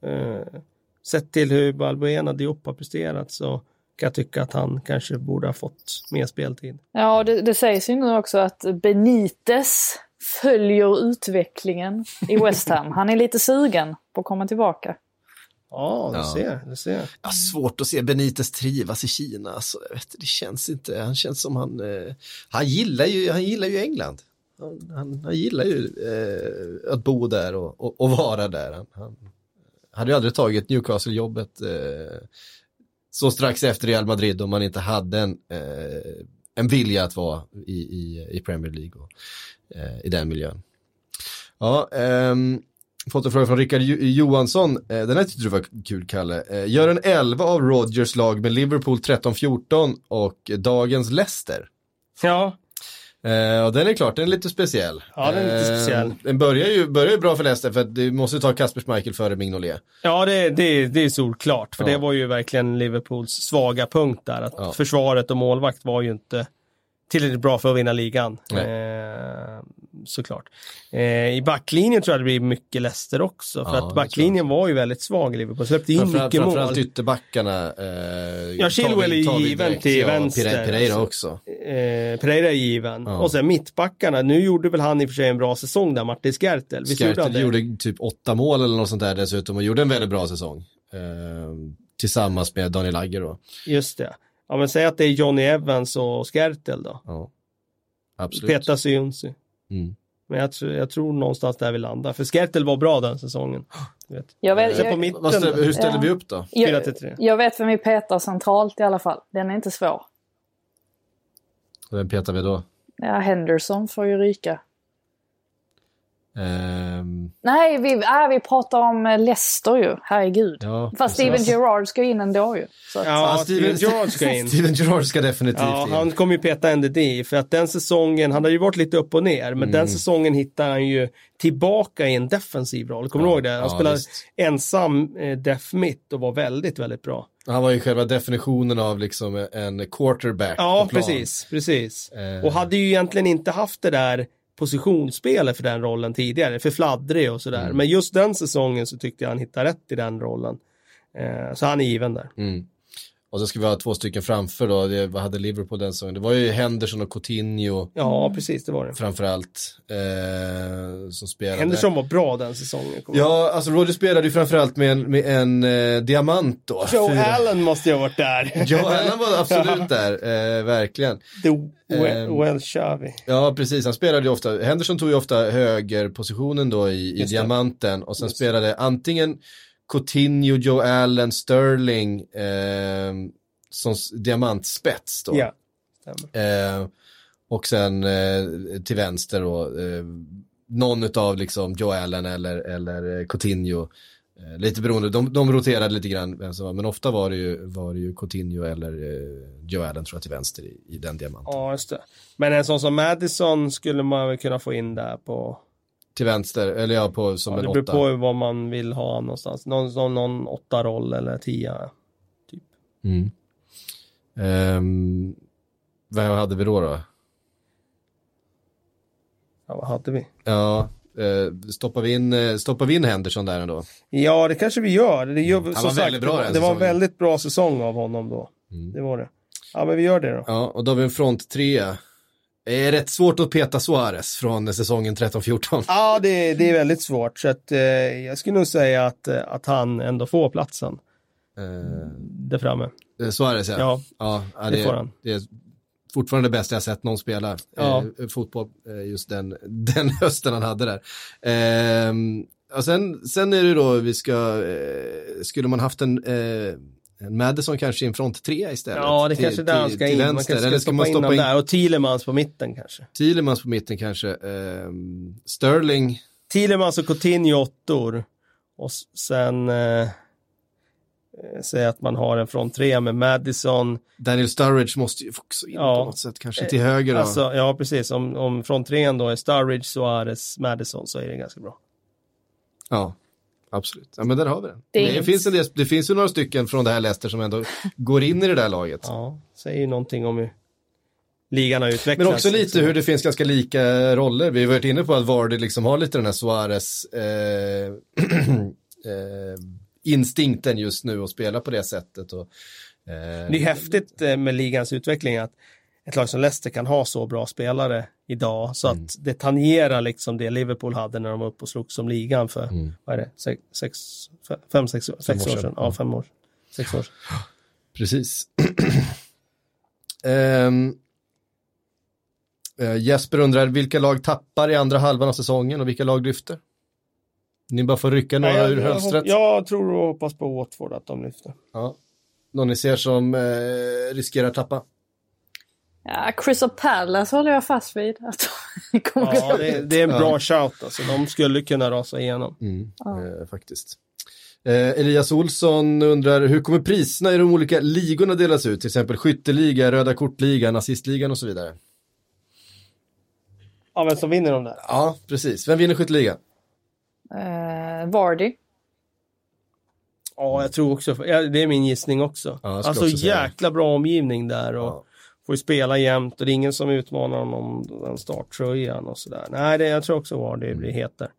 Eh, sett till hur Balbuena Diop har presterat så kan jag tycka att han kanske borde ha fått mer speltid. Ja, det, det sägs ju nu också att Benitez följer utvecklingen i West Ham. Han är lite sugen på att komma tillbaka. Ja, du ser, du ser. Ja, svårt att se Benitez trivas i Kina. Alltså, jag vet, det känns inte, han känns som han, eh, han, gillar ju, han gillar ju England. Han, han, han gillar ju eh, att bo där och, och, och vara där. Han, han hade ju aldrig tagit Newcastle-jobbet eh, så strax efter Real Madrid om man inte hade en, eh, en vilja att vara i, i, i Premier League och eh, i den miljön. Ja, ehm, fått en fråga från Rickard Johansson. Eh, den här tyckte du var kul, Kalle. Eh, gör en 11 av Rodgers lag med Liverpool 13-14 och dagens Leicester. Ja, Eh, och den är klart, den är lite speciell. Ja, den är lite Eh, speciell. Den börjar ju, börjar ju bra för Leicester för att du måste ta Kasper Schmeichel före Mignolet. Ja, det, det, det är solklart. För Ja. det var ju verkligen Liverpools svaga punkt där. Att Ja. försvaret och målvakt var ju inte tillräckligt bra för att vinna ligan. Eh, såklart. Eh, I backlinjen tror jag det blir mycket Leicester också. För Ja, att backlinjen var ju väldigt svag i Liverpool. Släppte in Framförallt, mycket mål. framförallt ytterbackarna. Eh, Ja, Chilwell är given till ja, vänster, Pereira, också. Eh, Pereira är given. Ja. Och sen mittbackarna. Nu gjorde väl han i och för sig en bra säsong där, Martin Skertel. Visst Skertel gjorde typ åtta mål eller något sånt där dessutom och gjorde en väldigt bra säsong. Eh, tillsammans med Daniel Agger då. Just det. Ja, men säg att det är Johnny Evans och Skertel då. Ja. Absolut. Petar Syunsi. Mm. Men jag, tror- jag tror någonstans där vi landar. För Skertel var bra den säsongen. Vet. Jag vet, Så på jag, mitten. Vad ställer, hur ställer Ja. vi upp då? Fyra jag, till tre. jag vet vem vi petar centralt i alla fall. Den är inte svår. Vem petar vi då? Ja, Henderson får ju ryka. Ehm, Nej, vi, äh, vi pratar om eh, Leicester ju. Herregud. ja, Fast Steven Gerrard ska in ändå ju. Så att, Ja, Steven George ska in. <laughs> Steven Gerrard ska definitivt Ja, in. han kommer ju peta NDD för att den säsongen, han har ju varit lite upp och ner, men Mm. den säsongen hittar han ju tillbaka i en defensiv roll. Kommer du ihåg det? Han ja, spelade visst. ensam eh, def mitt och var väldigt, väldigt bra. Han var ju själva definitionen av liksom en quarterback Ja, precis, precis. Eh. Och hade ju egentligen inte haft det där positionsspelet för den rollen tidigare, för fladdrig och sådär. Mm. Men just den säsongen så tyckte jag han hittade rätt i den rollen. Eh, så han är given där. Mm. Och så ska vi ha två stycken framför då, det, vad hade Liverpool den säsongen? Det var ju Henderson och Coutinho Ja, precis, det var det. framförallt eh, som spelade. Henderson var bra den säsongen. Ja, alltså Roger spelade ju framförallt med en, med en eh, diamant då. Joe Fyra- Allen måste ju ha varit där. <laughs> Joe Allen var absolut där, eh, verkligen. The Ehm. well, well Xavi. Ja, precis. Han spelade ju ofta, Henderson tog ju ofta högerpositionen då i, i diamanten och sen Just spelade antingen Coutinho, Joe Allen, Sterling eh, som diamantspets då. Ja. Eh, och sen eh, till vänster då, eh, någon av liksom Joe Allen eller, eller eh, Coutinho. Eh, lite beroende, de, de roterade lite grann, vem som var, men ofta var det ju, var det ju Coutinho eller eh, Joe Allen tror jag till vänster i, i den diamanten. Ja, just det. Men en sån som Madison skulle man väl kunna få in där på, Till vänster, eller ja, på, som ja, en det beror åtta. på vad man vill ha någonstans. Någon, någon, någon åtta roll eller tia. Mm. Ehm, vad hade vi då då? Ja, vad hade vi? Ja, eh, stoppar, vi in, eh, stoppar vi in Henderson där ändå? Ja, det kanske vi gör. Det, gör, Han som var sagt, det, var- det var en väldigt bra säsong av honom då. Mm. Det var det. Ja, men vi gör det då. Ja, och då har vi en front trea. Det är rätt svårt att peta Suarez från säsongen 13-14. Ja, det, det är väldigt svårt. Så att, eh, jag skulle nog säga att, eh, att han ändå får platsen Eh, där framme. eh, Suarez ja. Ja, ja, ja det får han. Det är fortfarande det bästa jag sett någon spela Ja. eh, fotboll, eh, just den, <laughs> den hösten han hade där. Ehm, och sen, sen är det då, vi ska, eh, skulle man haft eh, en Madison kanske i en front trea istället? Ja, det till, kanske är där han ska in. Man vänster. kanske Eller ska ska man stoppa in där. Och Thielemans på mitten kanske. Thielemans på mitten kanske? Ehm, Sterling, Thielemans och Coutinho åttor. Och sen eh, eh, säga att man har en från tre med Madison. Daniel Sturridge måste ju också in Ja. på något sätt, kanske till höger då. Alltså, ja, precis. Om, om från trean då är Sturridge, Suarez, Madison så är det ganska bra. Ja, absolut. Ja, men där har vi den. Det Det, finns en del, det finns ju några stycken från det här Leicester som ändå går in i det där laget. Ja, säger ju någonting om hur ligan har utvecklats. Men också lite liksom. hur det finns ganska lika roller. Vi har varit inne på att Vardy liksom har lite den här Suarez eh, <clears throat> eh, instinkten just nu och spela på det sättet. Och, eh, Det är häftigt eh, med ligans utveckling att ett lag som Leicester kan ha så bra spelare idag så att Mm. det tangerar liksom det Liverpool hade när de var uppe och slogs om ligan för, Mm. vad är det, sex, sex, fe- fem, sex, sex år sedan. sedan. Ja, fem år. Sex år. <gasps> Precis. <clears throat> Ehm, eh, Jesper undrar vilka lag tappar i andra halvan av säsongen och vilka lag lyfter? Ni bara får rycka några Nej, ur hölstret. jag, tror och hoppas på Watford att de lyfter. Ja. Någon ni ser som eh, riskerar tappa? Ja, Crystal Palace håller jag fast vid. Att de kommer Ja, det, det är en bra Ja. shout alltså. De skulle kunna rasa igenom. Mm, Ja. eh, faktiskt. Eh, Elias Olsson undrar hur kommer priserna i de olika ligorna delas ut? Till exempel skytteliga, röda kortliga, nazistligan och så vidare. Ja, vem som vinner de där? Ja, precis. Vem vinner skytteligan? Eh, Vardy. Ja, jag tror också, det är min gissning också. Ja, alltså också jäkla bra omgivning där och Ja. Får ju spela jämt och det är ingen som utmanar honom om den starttröjan och sådär. Nej, det, jag tror också var det blir het där.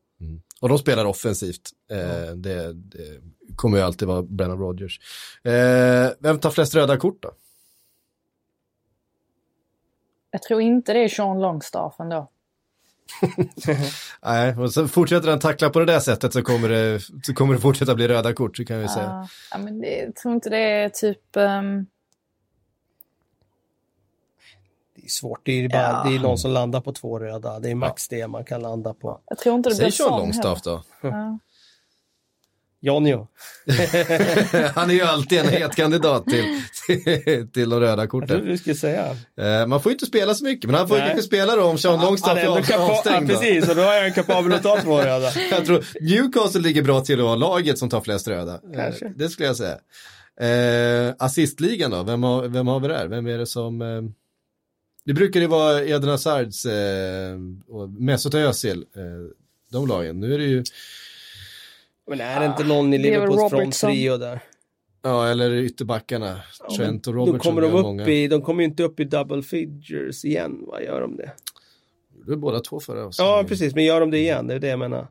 Och de spelar offensivt. Eh, det, det kommer ju alltid vara Brennan Rodgers. Eh, vem tar flest röda kort då? Jag tror inte det är Sean Longstaff ändå. <laughs> Nej, och så fortsätter han tackla på det där sättet så kommer det, så kommer det fortsätta bli röda kort, så kan vi säga. Ja, ja, men det, jag tror inte det är typ... ehm, Det är svårt, det är, bara, Ja. det är någon som landar på två röda. Det är max det man kan landa på. jag tror inte det Säg blir Sean sån Longstaff heller. då. Ja. Jonjo. <laughs> Han är ju alltid en het kandidat till, till, de röda Jag korten. du skulle säga. Eh, man får ju inte spela så mycket, men han får ju Nej. kanske spela då om Sean Longstaff Han är avstängd. ja, då. precis, och då är jag kapabel att ta två röda. <laughs> Jag tror Newcastle ligger bra till att vara laget som tar flest röda. Kanske. Eh, Det skulle jag säga. Eh, assistligan då, vem har, vem har vi där? Vem är det som... Eh, det brukar ju vara Eden Hazards eh, och Mesut Özil, eh, de lagen. Nu är det ju, Men är det inte någon i Liverpools fronttrio där? ja eller ytterbackarna, Trent och Då Robertson. kommer de upp många. i, de kommer ju inte upp i double figures igen, vad gör de det? Det är båda två förra oss. Ja, precis, men gör de det igen? Det är det jag menar.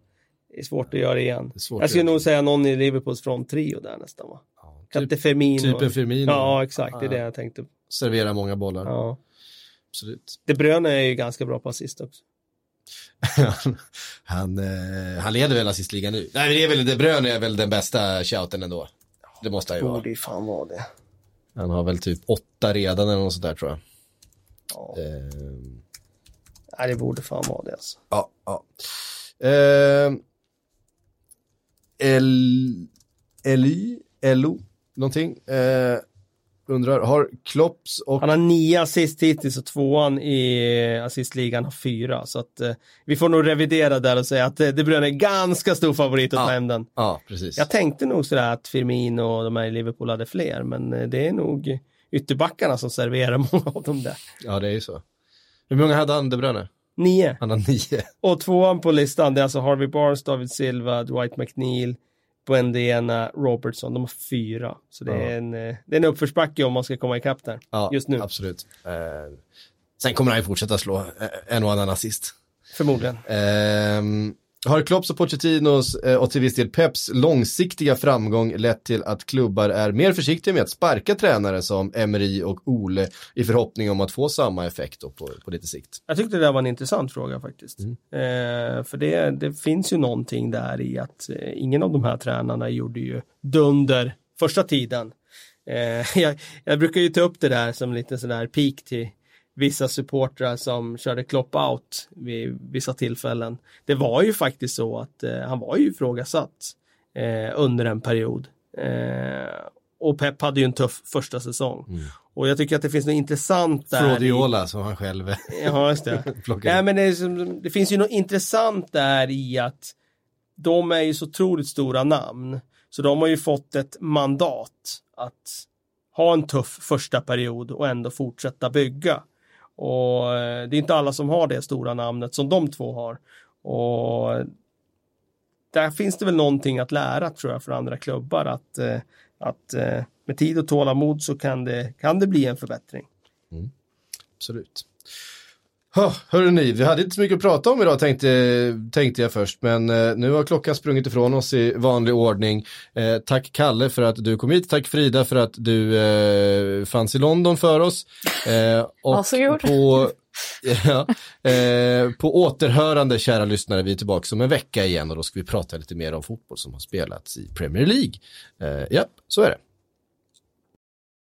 Det är svårt att göra det igen. Det Jag skulle nog säga någon i Liverpools fronttrio där nästan va? Kan inte Firmino? Typ en Firmino. Ja, exakt, det är det jag tänkte. Serverar många bollar, Ja. Absolut. De Bruyne är ju ganska bra på assist också. <laughs> han, eh, han leder väl assistligan nu. Nej, det är väl, De Bruyne är väl den bästa shouten ändå. Det måste han ju vara. Borde ju fan vara det. Han har väl typ åtta redan eller något sånt där tror jag. Ja. Eh, Nej, det borde fan vara det alltså. ja, ja. Eh, El, Eli, Elo, någonting. Eh, undrar, har Klopps och... Han har nio assist hittills och tvåan i assistligan har fyra. Så att eh, vi får nog revidera där och säga att eh, De Bruyne är ganska stor favorit att ta Ja. hem den. Ja, precis. Jag tänkte nog sådär att Firmino och de här i Liverpool hade fler, men eh, det är nog ytterbackarna som serverar <laughs> många av dem där. Ja, det är ju så. Hur många hade han, De Bruyne? Nio. Han har nio. Och tvåan på listan, det är alltså Harvey Barnes, David Silva, Dwight McNeil, Buendiana, Robertson. De har fyra. Så det, är en, eh, det är en uppförsbacke om man ska komma ikapp där. Ja, Just nu. Absolut. Eh, sen kommer han ju fortsätta slå eh, en och annan assist. Förmodligen. Ehm, har Klopps och Pochettinos eh, och till viss del Peps långsiktiga framgång lett till att klubbar är mer försiktiga med att sparka tränare som Emery och Ole i förhoppning om att få samma effekt på, på lite sikt? Jag tyckte det där var en intressant fråga faktiskt. Mm. Eh, för det, det finns ju någonting där i att eh, ingen av de här tränarna gjorde ju dunder första tiden. Eh, <laughs> jag, jag brukar ju ta upp det där som lite sådär peak till vissa supportrar som körde klopp out vid vissa tillfällen. Det var ju faktiskt så att eh, han var ju ifrågasatt eh, under en period. Eh, och Pep hade ju en tuff första säsong. Och jag tycker att det finns något intressant där. i- Frodiola som han själv Ja, just det. <laughs> Nej, men det, som, det finns ju något intressant där i att de är ju så otroligt stora namn. Så de har ju fått ett mandat att ha en tuff första period och ändå fortsätta bygga. Och eh, det är inte alla som har det stora namnet som de två har. Och där finns det väl någonting att lära tror jag för andra klubbar att, eh, att eh, med tid och tålamod så kan det, kan det bli en förbättring. Mm. Absolut. Oh, hörru ni, vi hade inte så mycket att prata om idag tänkte, tänkte jag först, men eh, nu har klockan sprungit ifrån oss i vanlig ordning. Eh, tack Kalle för att du kom hit, tack Frida för att du eh, fanns i London för oss. Eh, och Varsågod. på, <laughs> ja, eh, på återhörande kära lyssnare, vi är tillbaka om en vecka igen och då ska vi prata lite mer om fotboll som har spelats i Premier League. Eh, ja, så är det.